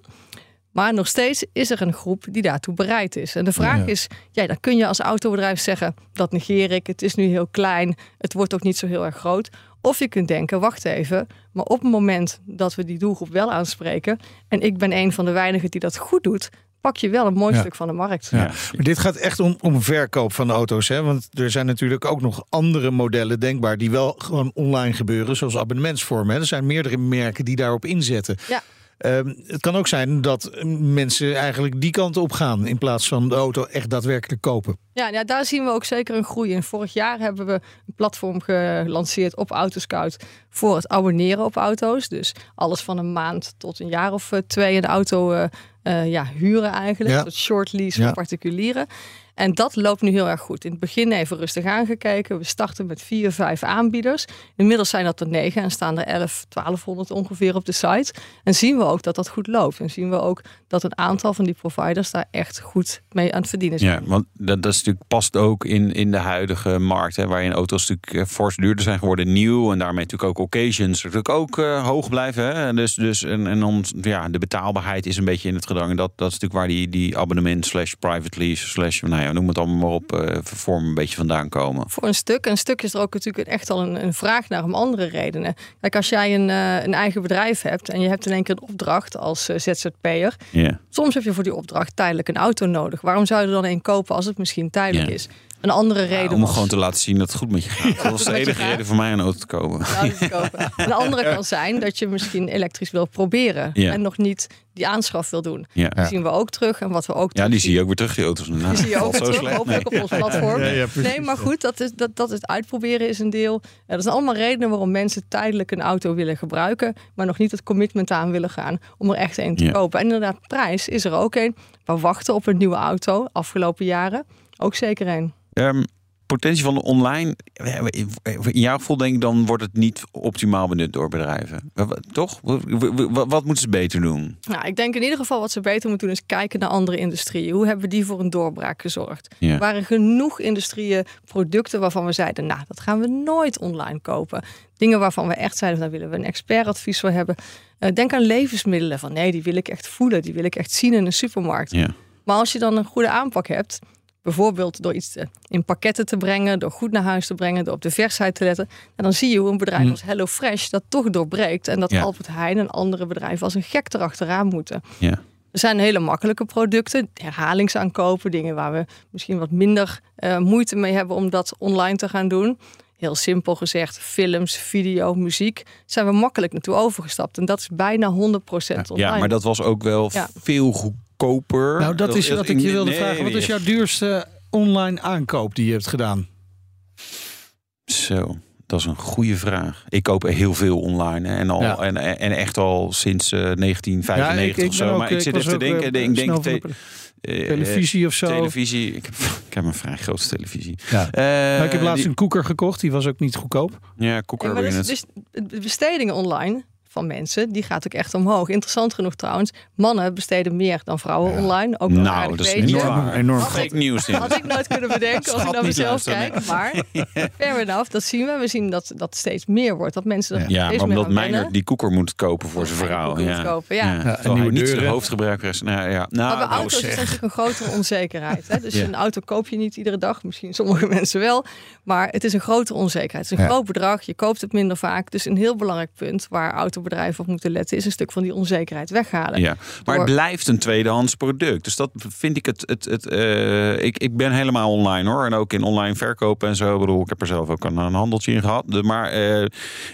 Maar nog steeds is er een groep die daartoe bereid is. En de vraag Ja. is, ja, dan kun je als autobedrijf zeggen, dat negeer ik, het is nu heel klein, het wordt ook niet zo heel erg groot. Of je kunt denken, wacht even, maar op het moment dat we die doelgroep wel aanspreken, en ik ben een van de weinigen die dat goed doet, pak je wel een mooi Ja. stuk van de markt. Ja. Maar dit gaat echt om, om verkoop van de auto's. Hè? Want er zijn natuurlijk ook nog andere modellen denkbaar... die wel gewoon online gebeuren, zoals abonnementsvormen. Hè? Er zijn meerdere merken die daarop inzetten. Ja. Ehm, het kan ook zijn dat eh, mensen eigenlijk die kant op gaan... in plaats van de auto echt daadwerkelijk kopen. Ja, ja, daar zien we ook zeker een groei in. Vorig jaar hebben we een platform gelanceerd op Autoscout voor het abonneren op auto's. Dus alles van een maand tot een jaar of eh, twee een auto eh, ja, huren eigenlijk. Ja. Dat short lease Ja. voor particulieren. En dat loopt nu heel erg goed. In het begin even rustig aangekeken. We starten met vier, vijf aanbieders. Inmiddels zijn dat er negen en staan er 11, 1200 ongeveer op de site. En zien we ook dat dat goed loopt. En zien we ook dat een aantal van die providers daar echt goed mee aan het verdienen zijn. Ja, want dat, dat is natuurlijk, past ook in, in de huidige markt, hè, waarin auto's natuurlijk eh, fors duurder zijn geworden, nieuw en daarmee natuurlijk ook occasions natuurlijk ook eh, hoog blijven. Hè. Dus, dus en, en dan, ja, de betaalbaarheid is een beetje in het dat, dat is natuurlijk waar die, die abonnement slash private lease slash, nou ja, noem het allemaal maar op, eh vorm een beetje vandaan komen. Voor een stuk. Een stuk is er ook natuurlijk echt al een, een vraag naar om andere redenen. Kijk, als jij een, eh, een eigen bedrijf hebt en je hebt in één keer een opdracht als eh, ZZP'er. Ja. Soms heb je voor die opdracht tijdelijk een auto nodig. Waarom zou je er dan een kopen als het misschien tijdelijk is? Een andere reden om was- gewoon te laten zien dat het goed met je gaat. (laughs) Dat was de enige reden voor mij een auto te kopen. auto te kopen. (laughs) Een andere kan zijn dat je misschien elektrisch wil proberen. Ja. En nog niet die aanschaf wil doen. Ja. Die zien we ook terug. En wat we ook Ja, die zie je ook weer terug, die auto's. Nou, Die zie je ook valt weer zo terug, slecht. hopelijk Nee. op ons platform. Ja, ja, precies. nee, maar goed, dat, is, dat, dat het uitproberen is een deel. Dat zijn allemaal redenen waarom mensen tijdelijk een auto willen gebruiken, maar nog niet het commitment aan willen gaan om er echt een te Ja. kopen. En inderdaad, prijs is er ook een. We wachten op een nieuwe auto, afgelopen jaren. Ook zeker een. Ehm, potentie van de online, in jouw gevoel denk ik dan wordt het niet optimaal benut door bedrijven. Toch? Wa- wa- wa- Wat moeten ze beter doen? Nou, ik denk in ieder geval wat ze beter moeten doen is kijken naar andere industrieën. Hoe hebben die voor een doorbraak gezorgd? Ja. Er waren genoeg industrieën, producten waarvan we zeiden, nou, dat gaan we nooit online kopen. Dingen waarvan we echt zeiden, daar willen we een expertadvies voor hebben. Eh, denk aan levensmiddelen. Van nee, die wil ik echt voelen, die wil ik echt zien in een supermarkt. Ja. Maar als je dan een goede aanpak hebt, bijvoorbeeld door iets te- in pakketten te brengen, door goed naar huis te brengen, door op de versheid te letten, en dan zie je hoe een bedrijf als HelloFresh dat toch doorbreekt en dat Ja. Albert Heijn en andere bedrijven als een gek erachteraan moeten. Ja. Er zijn hele makkelijke producten, herhalingsaankopen, dingen waar we misschien wat minder eh, moeite mee hebben om dat online te gaan doen. Heel simpel gezegd, films, video, muziek, zijn we makkelijk naartoe overgestapt. En dat is bijna 100% online. ja, maar dat was ook wel Ja. veel goedkoper. Nou, dat is wat ik je wilde Nee, vragen. Wat is jouw duurste online aankoop die je hebt gedaan? Zo, dat is een goede vraag. Ik koop heel veel online hè, en, al, Ja. en, en echt al sinds eh, 1995 of zo. ook- maar ik zit even te denken. eh, ik denk te- eh, televisie of zo. Televisie. Ik heb, (laughs) ik heb een vrij grote televisie. Ja. Eh, Maar ik heb laatst die- een koeker gekocht. Die was ook niet goedkoop. Ja, koeker Ja, maar dus, dus de bestedingen online van mensen, die gaat ook echt omhoog. Interessant genoeg trouwens, mannen besteden meer dan vrouwen online. Ook Nou, dat is Enorm- waar. enorm Fake nieuws. (laughs) Had ik nooit kunnen bedenken als ik naar mezelf kijk. Maar (laughs) fair enough, dat zien we. We zien dat dat steeds meer wordt. Dat mensen er Ja, steeds maar meer omdat wennen. die koeker moet kopen voor zijn vrouw. Ja. kopen, ja. Ja. Ja, zijn deuren. hoofdgebruiker is. Nou, ja. Maar nou, bij nou, auto's is zeg. natuurlijk een grotere onzekerheid. Hè? Dus Ja. een auto koop je niet iedere dag. Misschien sommige (laughs) mensen wel. Maar het is een grotere onzekerheid. Het is een Ja. groot bedrag. Je koopt het minder vaak. Dus een heel belangrijk punt waar autobedrijven op moeten letten... is een stuk van die onzekerheid weghalen. Ja, maar het blijft een tweedehands product. Dus dat vind ik het. het, het eh, ik, ik ben helemaal online hoor. En ook in online verkopen en zo. Ik bedoel, ik heb er zelf ook een, een handeltje in gehad. De- Maar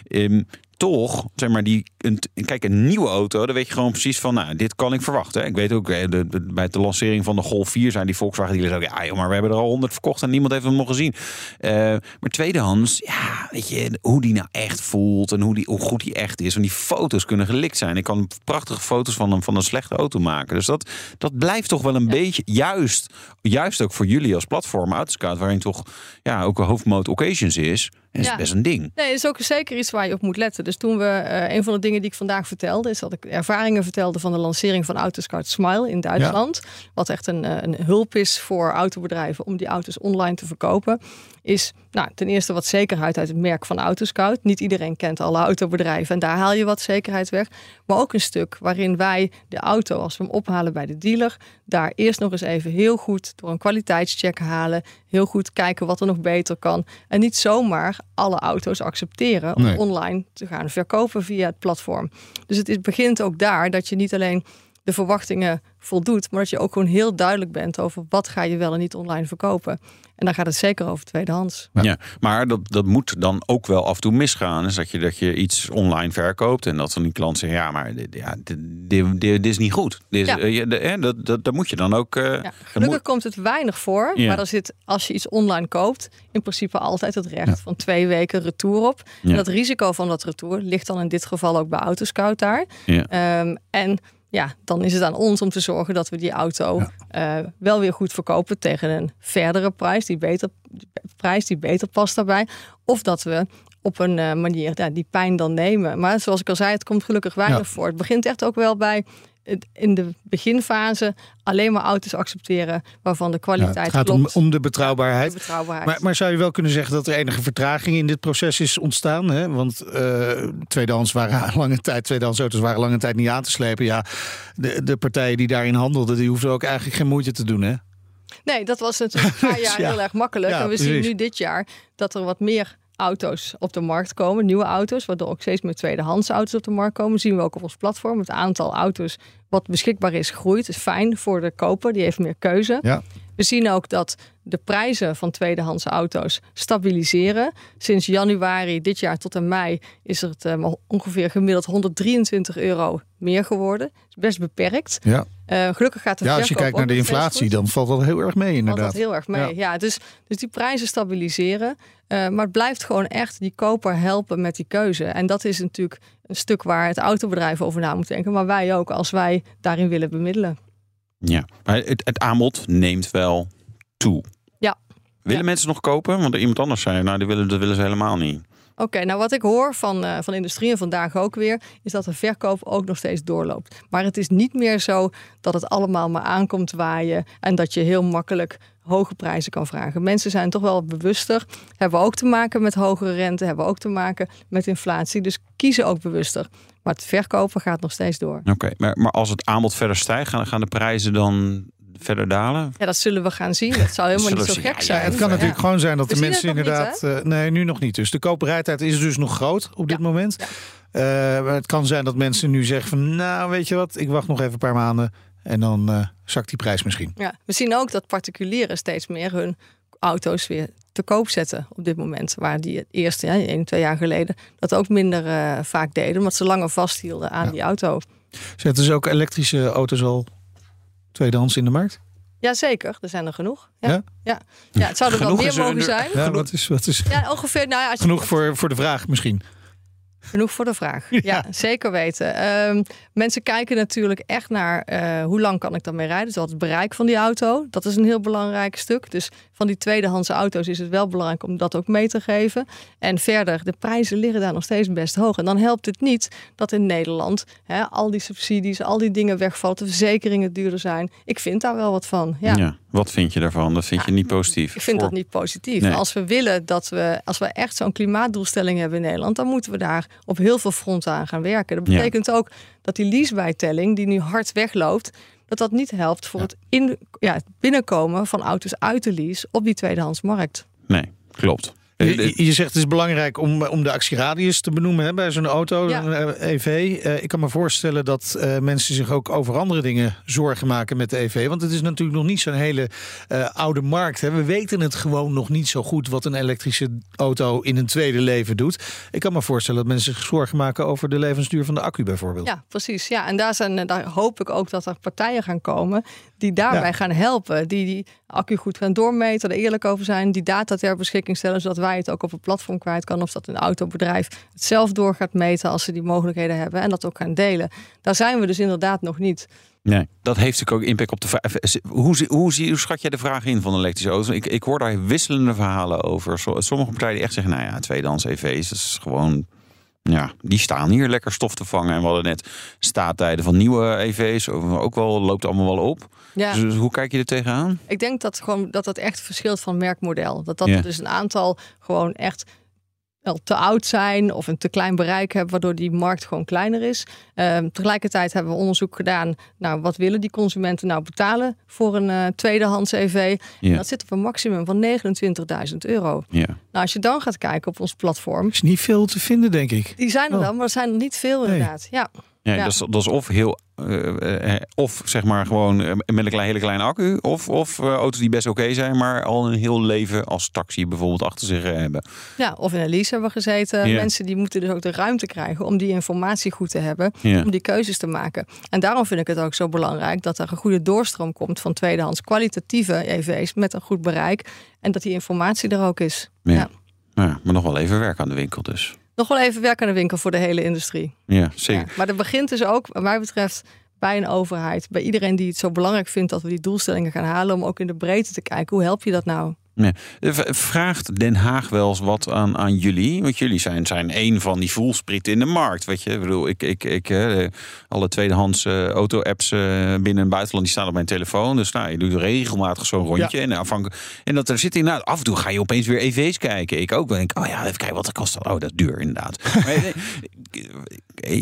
ehm, toch, zeg maar, die, een, kijk, een nieuwe auto, dan weet je gewoon precies van, nou, dit kan ik verwachten. Ik weet ook, eh, de, de, bij de lancering van de Golf 4 zijn die Volkswagen dealers ook, ja, joh, maar we hebben er al 100 verkocht en niemand heeft hem nog gezien. Eh, maar tweedehands, ja, weet je, hoe die nou echt voelt en hoe, die, hoe goed die echt is. Want die foto's kunnen gelikt zijn. Ik kan prachtige foto's van een, van een slechte auto maken. Dus dat, dat blijft toch wel een beetje, juist, juist ook voor jullie als platform, Autoscout, waarin toch ja, ook een hoofdmoot occasions is. Is Ja. best een ding. Nee, dat is ook zeker iets waar je op moet letten. Dus toen we, eh, een van de dingen die ik vandaag vertelde, is dat ik ervaringen vertelde van de lancering van Autoscout Smile in Duitsland. Wat echt een, eh, een hulp is voor autobedrijven om die auto's online te verkopen. Is nou, ten eerste wat zekerheid uit het merk van Autoscout. Niet iedereen kent alle autobedrijven en daar haal je wat zekerheid weg. Maar ook een stuk waarin wij de auto, als we hem ophalen bij de dealer, daar eerst nog eens even heel goed door een kwaliteitscheck halen. Heel goed kijken wat er nog beter kan. En niet zomaar alle auto's accepteren om Nee. online te gaan verkopen via het platform. Dus het is, begint ook daar dat je niet alleen de verwachtingen voldoet, maar dat je ook gewoon heel duidelijk bent over wat ga je wel en niet online verkopen. En dan gaat het zeker over tweedehands. Ja. maar dat, dat moet dan ook wel af en toe misgaan. Dus dat je, dat je iets online verkoopt en dat van die klant zegt: ja, maar dit, ja, dit, dit, dit- is niet goed. Dit is, Ja. eh, je- de- hè, dat, dat, dat moet je dan ook. eh, Ja, gelukkig moet- komt het weinig voor, Ja. maar er zit, als je iets online koopt, in principe altijd het recht van twee weken retour op. Ja. En dat risico van dat retour ligt dan in dit geval ook bij Autoscout daar. Ja. Ehm, en ja, dan is het aan ons om te zorgen dat we die auto eh, wel weer goed verkopen tegen een verdere prijs die beter, prijs die beter past daarbij. Of dat we op een eh, manier ja, die pijn dan nemen. Maar zoals ik al zei, het komt gelukkig weinig Ja. voor. Het begint echt ook wel bij in de beginfase alleen maar auto's accepteren waarvan de Ja, kwaliteit het gaat om, klopt. om de de betrouwbaarheid. betrouwbaarheid. Maar, maar zou je wel kunnen zeggen dat er enige vertraging in dit proces is ontstaan? Hè? Want eh tweedehands waren (laughs) lange tijd, tweedehands auto's waren lange tijd niet aan te slepen. Ja, de, de partijen die daarin handelden, die hoefden ook eigenlijk geen moeite te doen. Hè? Nee, dat was natuurlijk een paar (laughs) jaar Ja. heel erg makkelijk. Ja, en we zien nu dit jaar dat er wat meer auto's op de markt komen, nieuwe auto's, waardoor ook steeds meer tweedehands auto's op de markt komen. zien we ook op ons platform. Het aantal auto's wat beschikbaar is groeit. is fijn voor de koper, die heeft meer keuze. Ja. We zien ook dat de prijzen van tweedehands auto's stabiliseren. Sinds januari dit jaar tot en mei is het eh, maar ongeveer gemiddeld 123 euro meer geworden. Is best beperkt. Ja. Eh, gelukkig gaat de ja, als je kijkt naar de inflatie, dan valt dat heel erg mee valt inderdaad. dat heel erg mee. Ja. Ja. dus, dus die prijzen stabiliseren. Eh, maar het blijft gewoon echt die koper helpen met die keuze. En dat is natuurlijk een stuk waar het autobedrijf over na moet denken. Maar wij ook, als wij daarin willen bemiddelen. Ja, maar het, het aanbod neemt wel toe. Ja. Willen Ja. mensen nog kopen? Want er iemand anders zei, nou, die willen, dat willen ze helemaal niet. Oké, nou wat ik hoor van, eh, van de industrie en vandaag ook weer, is dat de verkoop ook nog steeds doorloopt. Maar het is niet meer zo dat het allemaal maar aankomt waaien en dat je heel makkelijk hoge prijzen kan vragen. Mensen zijn toch wel bewuster, hebben ook te maken met hogere rente, hebben ook te maken met inflatie, dus kiezen ook bewuster. Maar het verkopen gaat nog steeds door. Oké, maar, maar als het aanbod verder stijgt, gaan, gaan de prijzen dan verder dalen? Ja, dat zullen we gaan zien. Dat zou (laughs) helemaal niet zo zien. gek Ja, Ja, zijn. het kan natuurlijk ja. gewoon zijn dat We de mensen niet, inderdaad. eh, nee, nu nog niet. Dus de koopbereidheid is dus nog groot op dit Ja. moment. Ja. Eh, maar het kan zijn dat mensen nu zeggen van, nou weet je wat, ik wacht nog even een paar maanden en dan eh, zakt die prijs misschien. Ja, we zien ook dat particulieren steeds meer hun auto's weer te koop zetten op dit moment. Waar die het eerste, ja, één, twee jaar geleden, dat ook minder eh, vaak deden. Omdat ze langer vasthielden aan Ja. die auto. Zetten ze ook elektrische auto's al tweedehands in de markt? Jazeker, er zijn er genoeg. Ja, Ja? ja? ja. het zou er wel meer er mogen zijn. Ja, wat is, wat is Ja, ongeveer. Nou ja, als je- genoeg voor, voor de vraag misschien? Genoeg voor de vraag. (laughs) Ja, zeker weten. Ehm, mensen kijken natuurlijk echt naar eh, hoe lang kan ik daarmee rijden. Dus wat het bereik van die auto. Dat is een heel belangrijk stuk. Dus van die tweedehandse auto's is het wel belangrijk om dat ook mee te geven. En verder, de prijzen liggen daar nog steeds best hoog. En dan helpt het niet dat in Nederland hè, al die subsidies, al die dingen wegvallen, de verzekeringen duurder zijn. Ik vind daar wel wat van. Ja. Wat vind je daarvan? Dat vind je niet positief? Ik vind Voor- dat niet positief. Nee. Als we willen dat we, als we echt zo'n klimaatdoelstelling hebben in Nederland, dan moeten we daar op heel veel fronten aan gaan werken. Dat Ja. betekent ook dat die leasebijtelling, die nu hard wegloopt, dat dat niet helpt voor het, in, ja, het binnenkomen van auto's uit de lease op die tweedehandsmarkt. Nee, klopt. Eh, Je, je zegt het is belangrijk om, om de actieradius te benoemen hè, bij zo'n auto, Ja. een eh, EV. Eh, ik kan me voorstellen dat eh, mensen zich ook over andere dingen zorgen maken met de EV. Want het is natuurlijk nog niet zo'n hele eh, oude markt. Hè. We weten het gewoon nog niet zo goed wat een elektrische auto in een tweede leven doet. Ik kan me voorstellen dat mensen zich zorgen maken over de levensduur van de accu bijvoorbeeld. Ja, precies. Ja, en daar, zijn, daar hoop ik ook dat er partijen gaan komen die daarbij Ja. gaan helpen. Die die accu goed gaan doormeten, er eerlijk over zijn, die data ter beschikking stellen, zodat wij het ook op een platform kwijt kan. Of dat een autobedrijf het zelf door gaat meten als ze die mogelijkheden hebben en dat ook gaan delen. Daar zijn we dus inderdaad nog niet. Nee, dat heeft natuurlijk ook impact op de vraag. Hoe, zie- hoe, zie- hoe schat jij de vraag in van elektrische auto's? Ik, ik hoor daar wisselende verhalen over. Sommige partijen die echt zeggen, nou ja, tweedehands EV's, dat is gewoon... Ja, die staan hier lekker stof te vangen. En we hadden net staattijden van nieuwe EV's. Ook wel, loopt allemaal wel op. Ja. Dus hoe kijk je er tegenaan? Ik denk dat gewoon dat dat echt verschilt van merkmodel. Dat dat Ja. dus een aantal gewoon echt wel te oud zijn of een te klein bereik hebben, waardoor die markt gewoon kleiner is. Ehm, tegelijkertijd hebben we onderzoek gedaan. Nou, wat willen die consumenten nou betalen voor een eh, tweedehands EV? Ja. En dat zit op een maximum van 29.000 euro. Ja. Nou, als je dan gaat kijken op ons platform, is niet veel te vinden, denk ik. die zijn er Oh. wel, maar er zijn er niet veel Nee. inderdaad. Ja. Ja, Ja. Dat, is, dat is of heel. eh, eh, of zeg maar gewoon eh, met een klein, hele kleine accu. Of, of eh, auto's die best oké zijn, maar al een heel leven als taxi bijvoorbeeld achter zich eh, hebben. ja, of in een lease hebben we gezeten. Ja. Mensen die moeten dus ook de ruimte krijgen om die informatie goed te hebben. Ja. om die keuzes te maken. En daarom vind ik het ook zo belangrijk dat er een goede doorstroom komt van tweedehands kwalitatieve EV's met een goed bereik. En dat die informatie er ook is. Ja. Ja. Ja, maar nog wel even werk aan de winkel dus. Nog wel even werk aan de winkel voor de hele industrie. Ja, zeker. Ja. Maar dat begint dus ook, wat mij betreft, bij een overheid. Bij iedereen die het zo belangrijk vindt dat we die doelstellingen gaan halen. Om ook in de breedte te kijken, hoe help je dat nou? V- Vraagt Den Haag wel eens wat aan, aan jullie? Want jullie zijn, zijn een van die voelsprieten in de markt. Weet je, ik bedoel, ik, ik, ik, alle tweedehands eh, auto-apps eh, binnen en buitenland die staan op mijn telefoon. Dus nou, je doet regelmatig zo'n rondje. En, afhankelijk, en dat er zit inderdaad, af en toe ga je opeens weer EV's kijken. Ik ook. Dan denk oh ja, even kijken wat dat kost. Oh, dat is duur inderdaad. (laughs) maar, eh,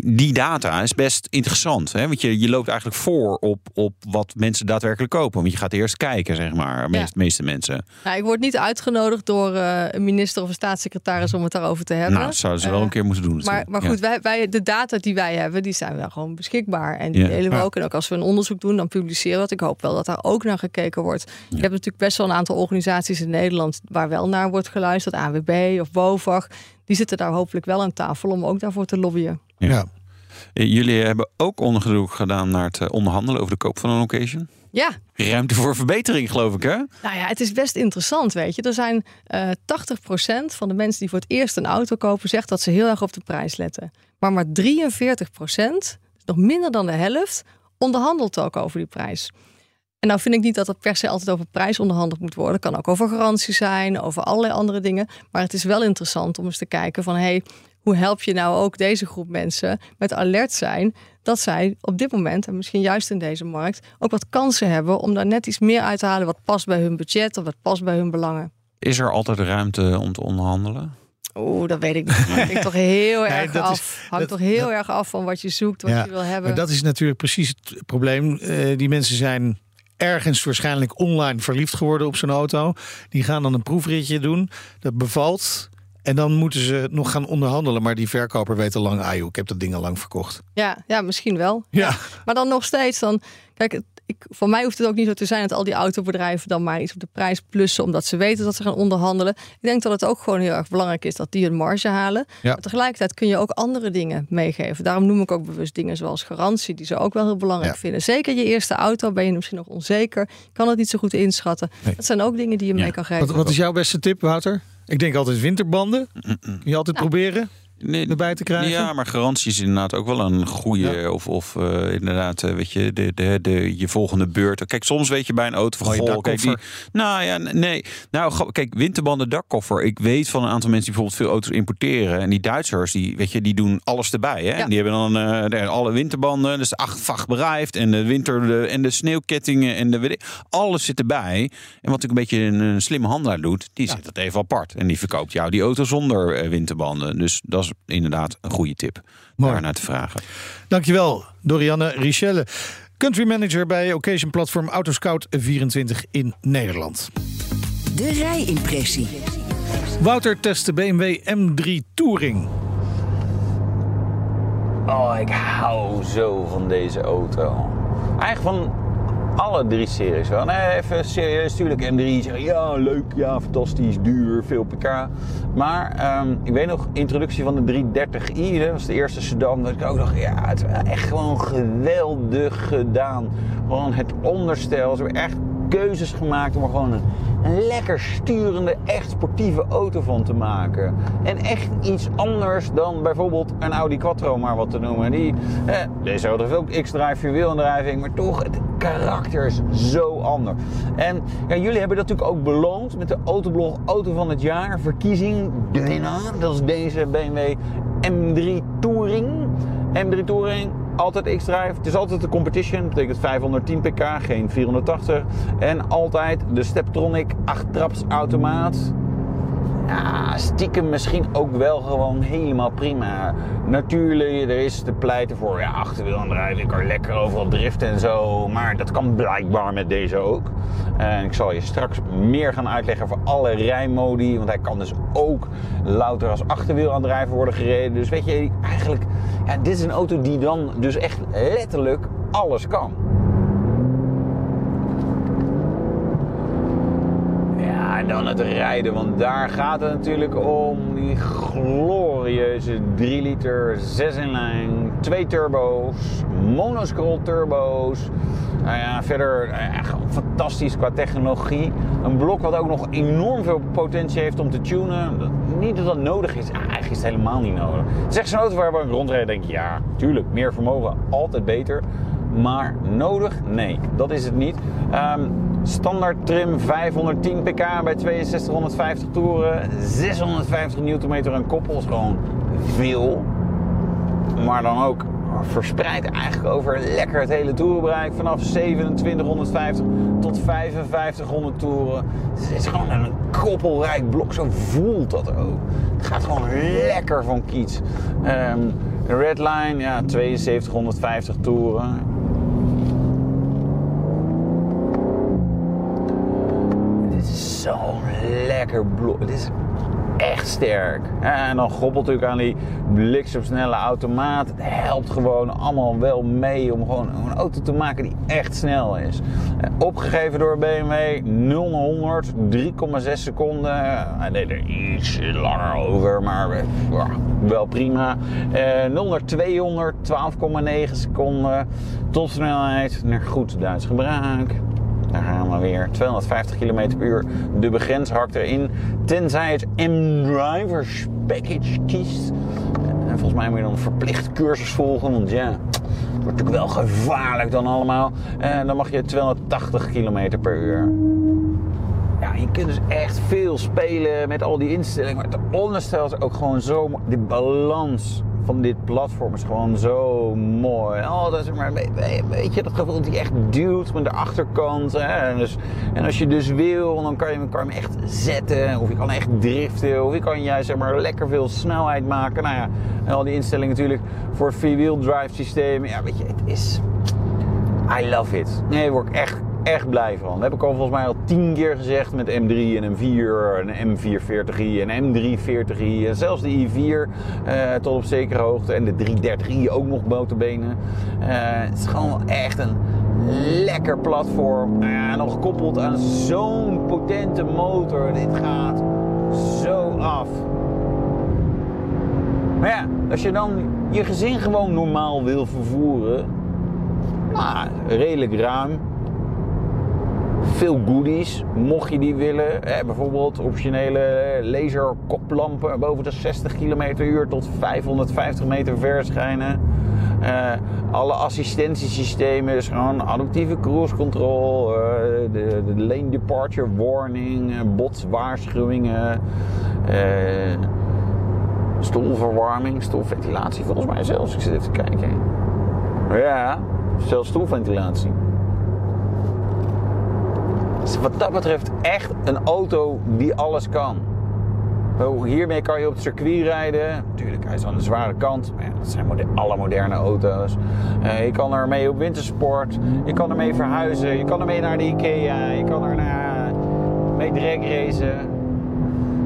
die data is best interessant. Hè? Want je, je loopt eigenlijk voor op, op wat mensen daadwerkelijk kopen. Want je gaat eerst kijken, zeg maar, de meest, meeste mensen. Nou, ik word niet uitgenodigd door eh, een minister of een staatssecretaris om het daarover te hebben. Nou, dat zouden ze wel Eh, een keer moeten doen. Maar, maar Ja. goed, wij, wij, de data die wij hebben, die zijn wel gewoon beschikbaar. En die Ja. delen we Ja. ook. En ook als we een onderzoek doen, dan publiceren we het. Ik hoop wel dat daar ook naar gekeken wordt. Je hebt natuurlijk best wel een aantal organisaties in Nederland waar wel naar wordt geluisterd. AWB of BOVAG. Die zitten daar hopelijk wel aan tafel om ook daarvoor te lobbyen. Ja. Ja. Eh, Jullie hebben ook onderzoek gedaan naar het eh, onderhandelen over de koop van een occasion. Ja, Ruimte voor verbetering, geloof ik, hè? nou ja, het is best interessant, weet je. Er zijn eh 80% van de mensen die voor het eerst een auto kopen... zegt dat ze heel erg op de prijs letten. Maar maar 43%, dus nog minder dan de helft... onderhandelt ook over die prijs. En nou vind ik niet dat het per se altijd over prijs onderhandeld moet worden. Het kan ook over garantie zijn, over allerlei andere dingen. Maar het is wel interessant om eens te kijken van... Hey, hoe help je nou ook deze groep mensen met alert zijn... dat zij op dit moment, en misschien juist in deze markt... ook wat kansen hebben om daar net iets meer uit te halen... wat past bij hun budget of wat past bij hun belangen. Is er altijd ruimte om te onderhandelen? Oeh, dat weet ik niet. Hangt (laughs) toch heel Nee, erg dat af. is- Hangt dat- toch heel dat- erg af van wat je zoekt, wat Ja, je wil hebben. Maar dat is natuurlijk precies het probleem. Eh, die mensen zijn ergens waarschijnlijk online verliefd geworden op zo'n auto. Die gaan dan een proefritje doen. Dat bevalt. En dan moeten ze nog gaan onderhandelen. Maar die verkoper weet al lang, ah joh, ik heb dat ding al lang verkocht. Ja, ja, misschien wel. Ja. Maar dan nog steeds, dan, kijk, het- ik, voor mij hoeft het ook niet zo te zijn dat al die autobedrijven dan maar iets op de prijs plussen, omdat ze weten dat ze gaan onderhandelen. Ik denk dat het ook gewoon heel erg belangrijk is dat die een marge halen. Ja. Maar tegelijkertijd kun je ook andere dingen meegeven. Daarom noem ik ook bewust dingen zoals garantie, die ze ook wel heel belangrijk Ja. vinden. Zeker je eerste auto ben je misschien nog onzeker, kan het niet zo goed inschatten. Nee. Dat zijn ook dingen die je Ja. mee kan geven. Wat, wat is jouw beste tip, Wouter? Ik denk altijd winterbanden. Kun je altijd Ja. proberen Nee, erbij te krijgen? Ja, maar garantie is inderdaad ook wel een goede. Ja. Of, of eh, inderdaad, eh, weet je, de, de, de, je volgende beurt. Kijk, soms weet je bij een auto van Mooie goh, kijk, die, dakkoffer. Nou ja, nee. Nou, kijk, winterbanden, dakkoffer. Ik weet van een aantal mensen die bijvoorbeeld veel auto's importeren. En die Duitsers, die, weet je, die doen alles erbij. Hè? Ja. Die hebben dan eh, alle winterbanden, dus acht vacht berijft. En de winter, de, en de sneeuwkettingen. En de, weet ik, alles zit erbij. En wat ik een beetje een, een slimme handelaar doet, die zet het even apart. En die verkoopt jou die auto zonder winterbanden. Dus dat is inderdaad een goede tip. Mooi. Daar naar te vragen. Dankjewel, Dorianne Richelle. Country manager bij Occasion Platform Autoscout 24 in Nederland. De rijimpressie. Wouter test de BMW M3 Touring. Oh, ik hou zo van deze auto. Eigenlijk van alle drie series wel. Nee, even serieus. Tuurlijk M3. Zeggen, ja, leuk. Ja, fantastisch. Duur. Veel pk. Maar ehm, ik weet nog, introductie van de 330i. Dat was de eerste sedan. Dat ik ook dacht, ja, het is echt gewoon geweldig gedaan. Gewoon het onderstel. Ze hebben echt keuzes gemaakt om er gewoon een, lekker sturende, echt sportieve auto van te maken. En echt iets anders dan bijvoorbeeld een Audi Quattro, maar wat te noemen. Die, eh, deze auto heeft ook X-Drive, vierwielaandrijving, maar toch, het karakter is zo anders. En ja, jullie hebben dat natuurlijk ook beloond met de Autoblog Auto van het Jaar verkiezing. De winnaar, dat is deze BMW M3 Touring. M3 Touring, altijd X-Drive. Het is altijd de competition. Dat betekent 510 pk, geen 480. En altijd de Steptronic 8-traps automaat. Ja, stiekem misschien ook wel gewoon helemaal prima. Natuurlijk, er is te pleiten voor ja, achterwielaandrijving. Ik kan lekker overal driften en zo. Maar dat kan blijkbaar met deze ook. En ik zal je straks meer gaan uitleggen voor alle rijmodi. Want hij kan dus ook louter als achterwielaandrijver worden gereden. Dus weet je, eigenlijk, ja, dit is een auto die dan dus echt letterlijk alles kan. Ja, en dan het rijden, want daar gaat het natuurlijk om. Die glorieuze 3 liter 6 in lijn, twee turbo's, monoscroll turbo's. Nou ja, verder nou gewoon fantastisch qua technologie. Een blok wat ook nog enorm veel potentie heeft om te tunen. Niet dat dat nodig is. Eigenlijk is het helemaal niet nodig. Is echt zo'n auto waar we rondrijden denk ja, tuurlijk, meer vermogen, altijd beter. Maar nodig? Nee, dat is het niet. Ehm, standaard trim 510 pk bij 6250 toeren. 650 Nm aan koppel is gewoon veel. Maar dan ook verspreid eigenlijk over lekker het hele toerenbereik. Vanaf 2750 tot 5500 toeren. Het is gewoon een koppelrijk blok. Zo voelt dat ook. Het gaat gewoon lekker van kiets. Ehm, Redline, ja, 7250 toeren. Zo'n lekker blok. Dit is echt sterk. En dan grobbelt natuurlijk aan die bliksemsnelle automaat. Het helpt gewoon allemaal wel mee om gewoon een auto te maken die echt snel is. Eh, Opgegeven door BMW 0 naar 100, 3,6 seconden. Hij deed er iets langer over, maar eh, wel prima. Eh, 0 naar 200, 12,9 seconden. Topsnelheid naar goed Duits gebruik. Daar gaan we weer. 250 km per uur. De begrenshark erin. Tenzij het M-Drivers Package kiest. En volgens mij moet je dan verplicht cursus volgen. Want ja, het wordt natuurlijk wel gevaarlijk dan allemaal. En dan mag je 280 km per uur. Ja, je kunt dus echt veel spelen met al die instellingen. Maar het onderstel is ook gewoon zo. De balans van dit platform is gewoon zo mooi. Oh, dat is maar, weet- je, dat gevoel hij echt duwt met de achterkant. Hè? En, dus, en als je dus wil, dan kan je, kan hem echt zetten. Of je kan echt driften. Of je kan juist zeg maar, lekker veel snelheid maken. Nou ja, en al die instellingen natuurlijk voor het freewheel drive systeem. Ja, weet je, het is... I love it. Nee, word ik echt, echt blij van. Dat heb ik al volgens mij al tien keer gezegd met M3 en een 4 en een M440i en M340i. En zelfs de i4 eh, tot op zekere hoogte. En de 330i ook nog botenbenen. Eh, het is gewoon echt een lekker platform. Ja, nog gekoppeld aan zo'n potente motor. Dit gaat zo af. Maar ja, als je dan je gezin gewoon normaal wil vervoeren, nou, redelijk ruim. Veel goodies, mocht je die willen. Eh, bijvoorbeeld optionele laserkoplampen boven de 60 km uur tot 550 meter verschijnen. Eh, alle assistentiesystemen, dus gewoon adaptieve cruise control, eh, de, lane departure warning, eh, botswaarschuwingen, stoelverwarming, stoelventilatie volgens mij zelfs. Ik zit even te kijken. Ja, zelfs stoelventilatie. Dus wat dat betreft echt een auto die alles kan. Hiermee kan je op het circuit rijden. Natuurlijk, hij is aan de zware kant. Maar ja, dat zijn alle moderne auto's. Eh, je kan ermee op wintersport. Je kan ermee verhuizen. Je kan ermee naar de Ikea. Je kan er naar, mee dragracen.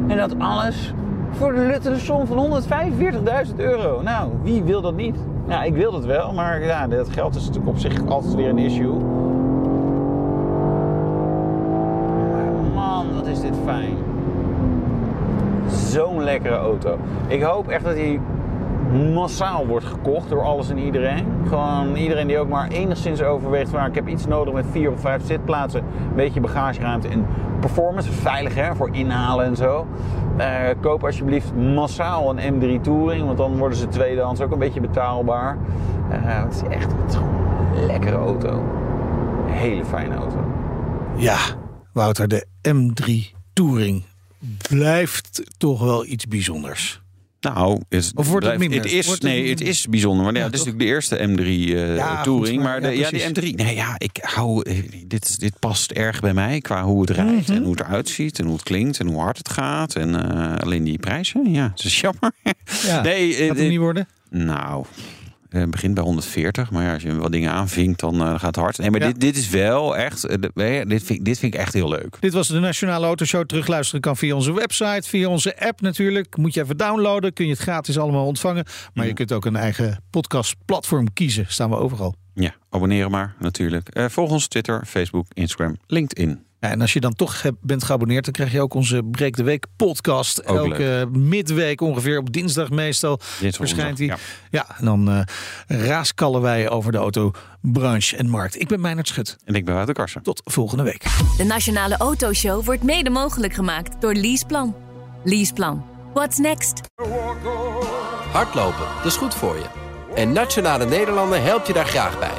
En dat alles voor de luttele som van 145.000 euro. Nou, wie wil dat niet? Nou, ik wil dat wel, maar ja, dat geld is natuurlijk op zich altijd weer een issue. Maar man, is dit fijn. Zo'n lekkere auto. Ik hoop echt dat hij massaal wordt gekocht door alles en iedereen. Gewoon iedereen die ook maar enigszins overweegt van... ik heb iets nodig met vier of vijf zitplaatsen, een beetje bagageruimte en performance. Veilig hè, voor inhalen en zo. Eh, koop alsjeblieft massaal een M3 Touring, want dan worden ze tweedehands ook een beetje betaalbaar. Eh, het is echt een lekkere auto. Een hele fijne auto. Ja, Wouter, de M3 Touring blijft toch wel iets bijzonders. Nou, het, Of wordt het minder? Het is, Wordt nee, het is bijzonder. Maar ja, Ja, het is toch? natuurlijk de eerste M3 eh, Ja, Touring. maar maar de, ja, ja, die precies. M3. Nee, ja, ik hou. eh, Dit, dit past erg bij mij qua hoe het rijdt Mhm. en hoe het eruit ziet en hoe het klinkt en hoe hard het gaat. En eh, alleen die prijzen, ja, het is jammer. Ja, nee, gaat het niet worden? nou, het begint bij 140. Maar ja, als je wat dingen aanvinkt, dan eh, gaat het hard. Nee, maar Ja. dit, dit is wel echt. eh, dit, vind, dit vind ik echt heel leuk. Dit was de Nationale Autoshow. Terugluisteren kan via onze website, via onze app natuurlijk. Moet je even downloaden, kun je het gratis allemaal ontvangen. Maar je kunt ook een eigen podcastplatform kiezen. Staan we overal. Ja, abonneren maar natuurlijk. Eh, volg ons Twitter, Facebook, Instagram, LinkedIn. Ja, en als je dan toch heb- bent geabonneerd, dan krijg je ook onze Breek de Week podcast. Ook Elke midweek ongeveer op dinsdag meestal Dinsdag, verschijnt die. woensdag, Ja. en dan eh raaskallen wij over de autobranche en markt. Ik ben Meijnerd Schut. En ik ben Wouter Karsen. Tot volgende week. De Nationale Autoshow wordt mede mogelijk gemaakt door Leaseplan. Leaseplan. What's next? Hardlopen, dat is goed voor je. En Nationale Nederlanden helpt je daar graag bij.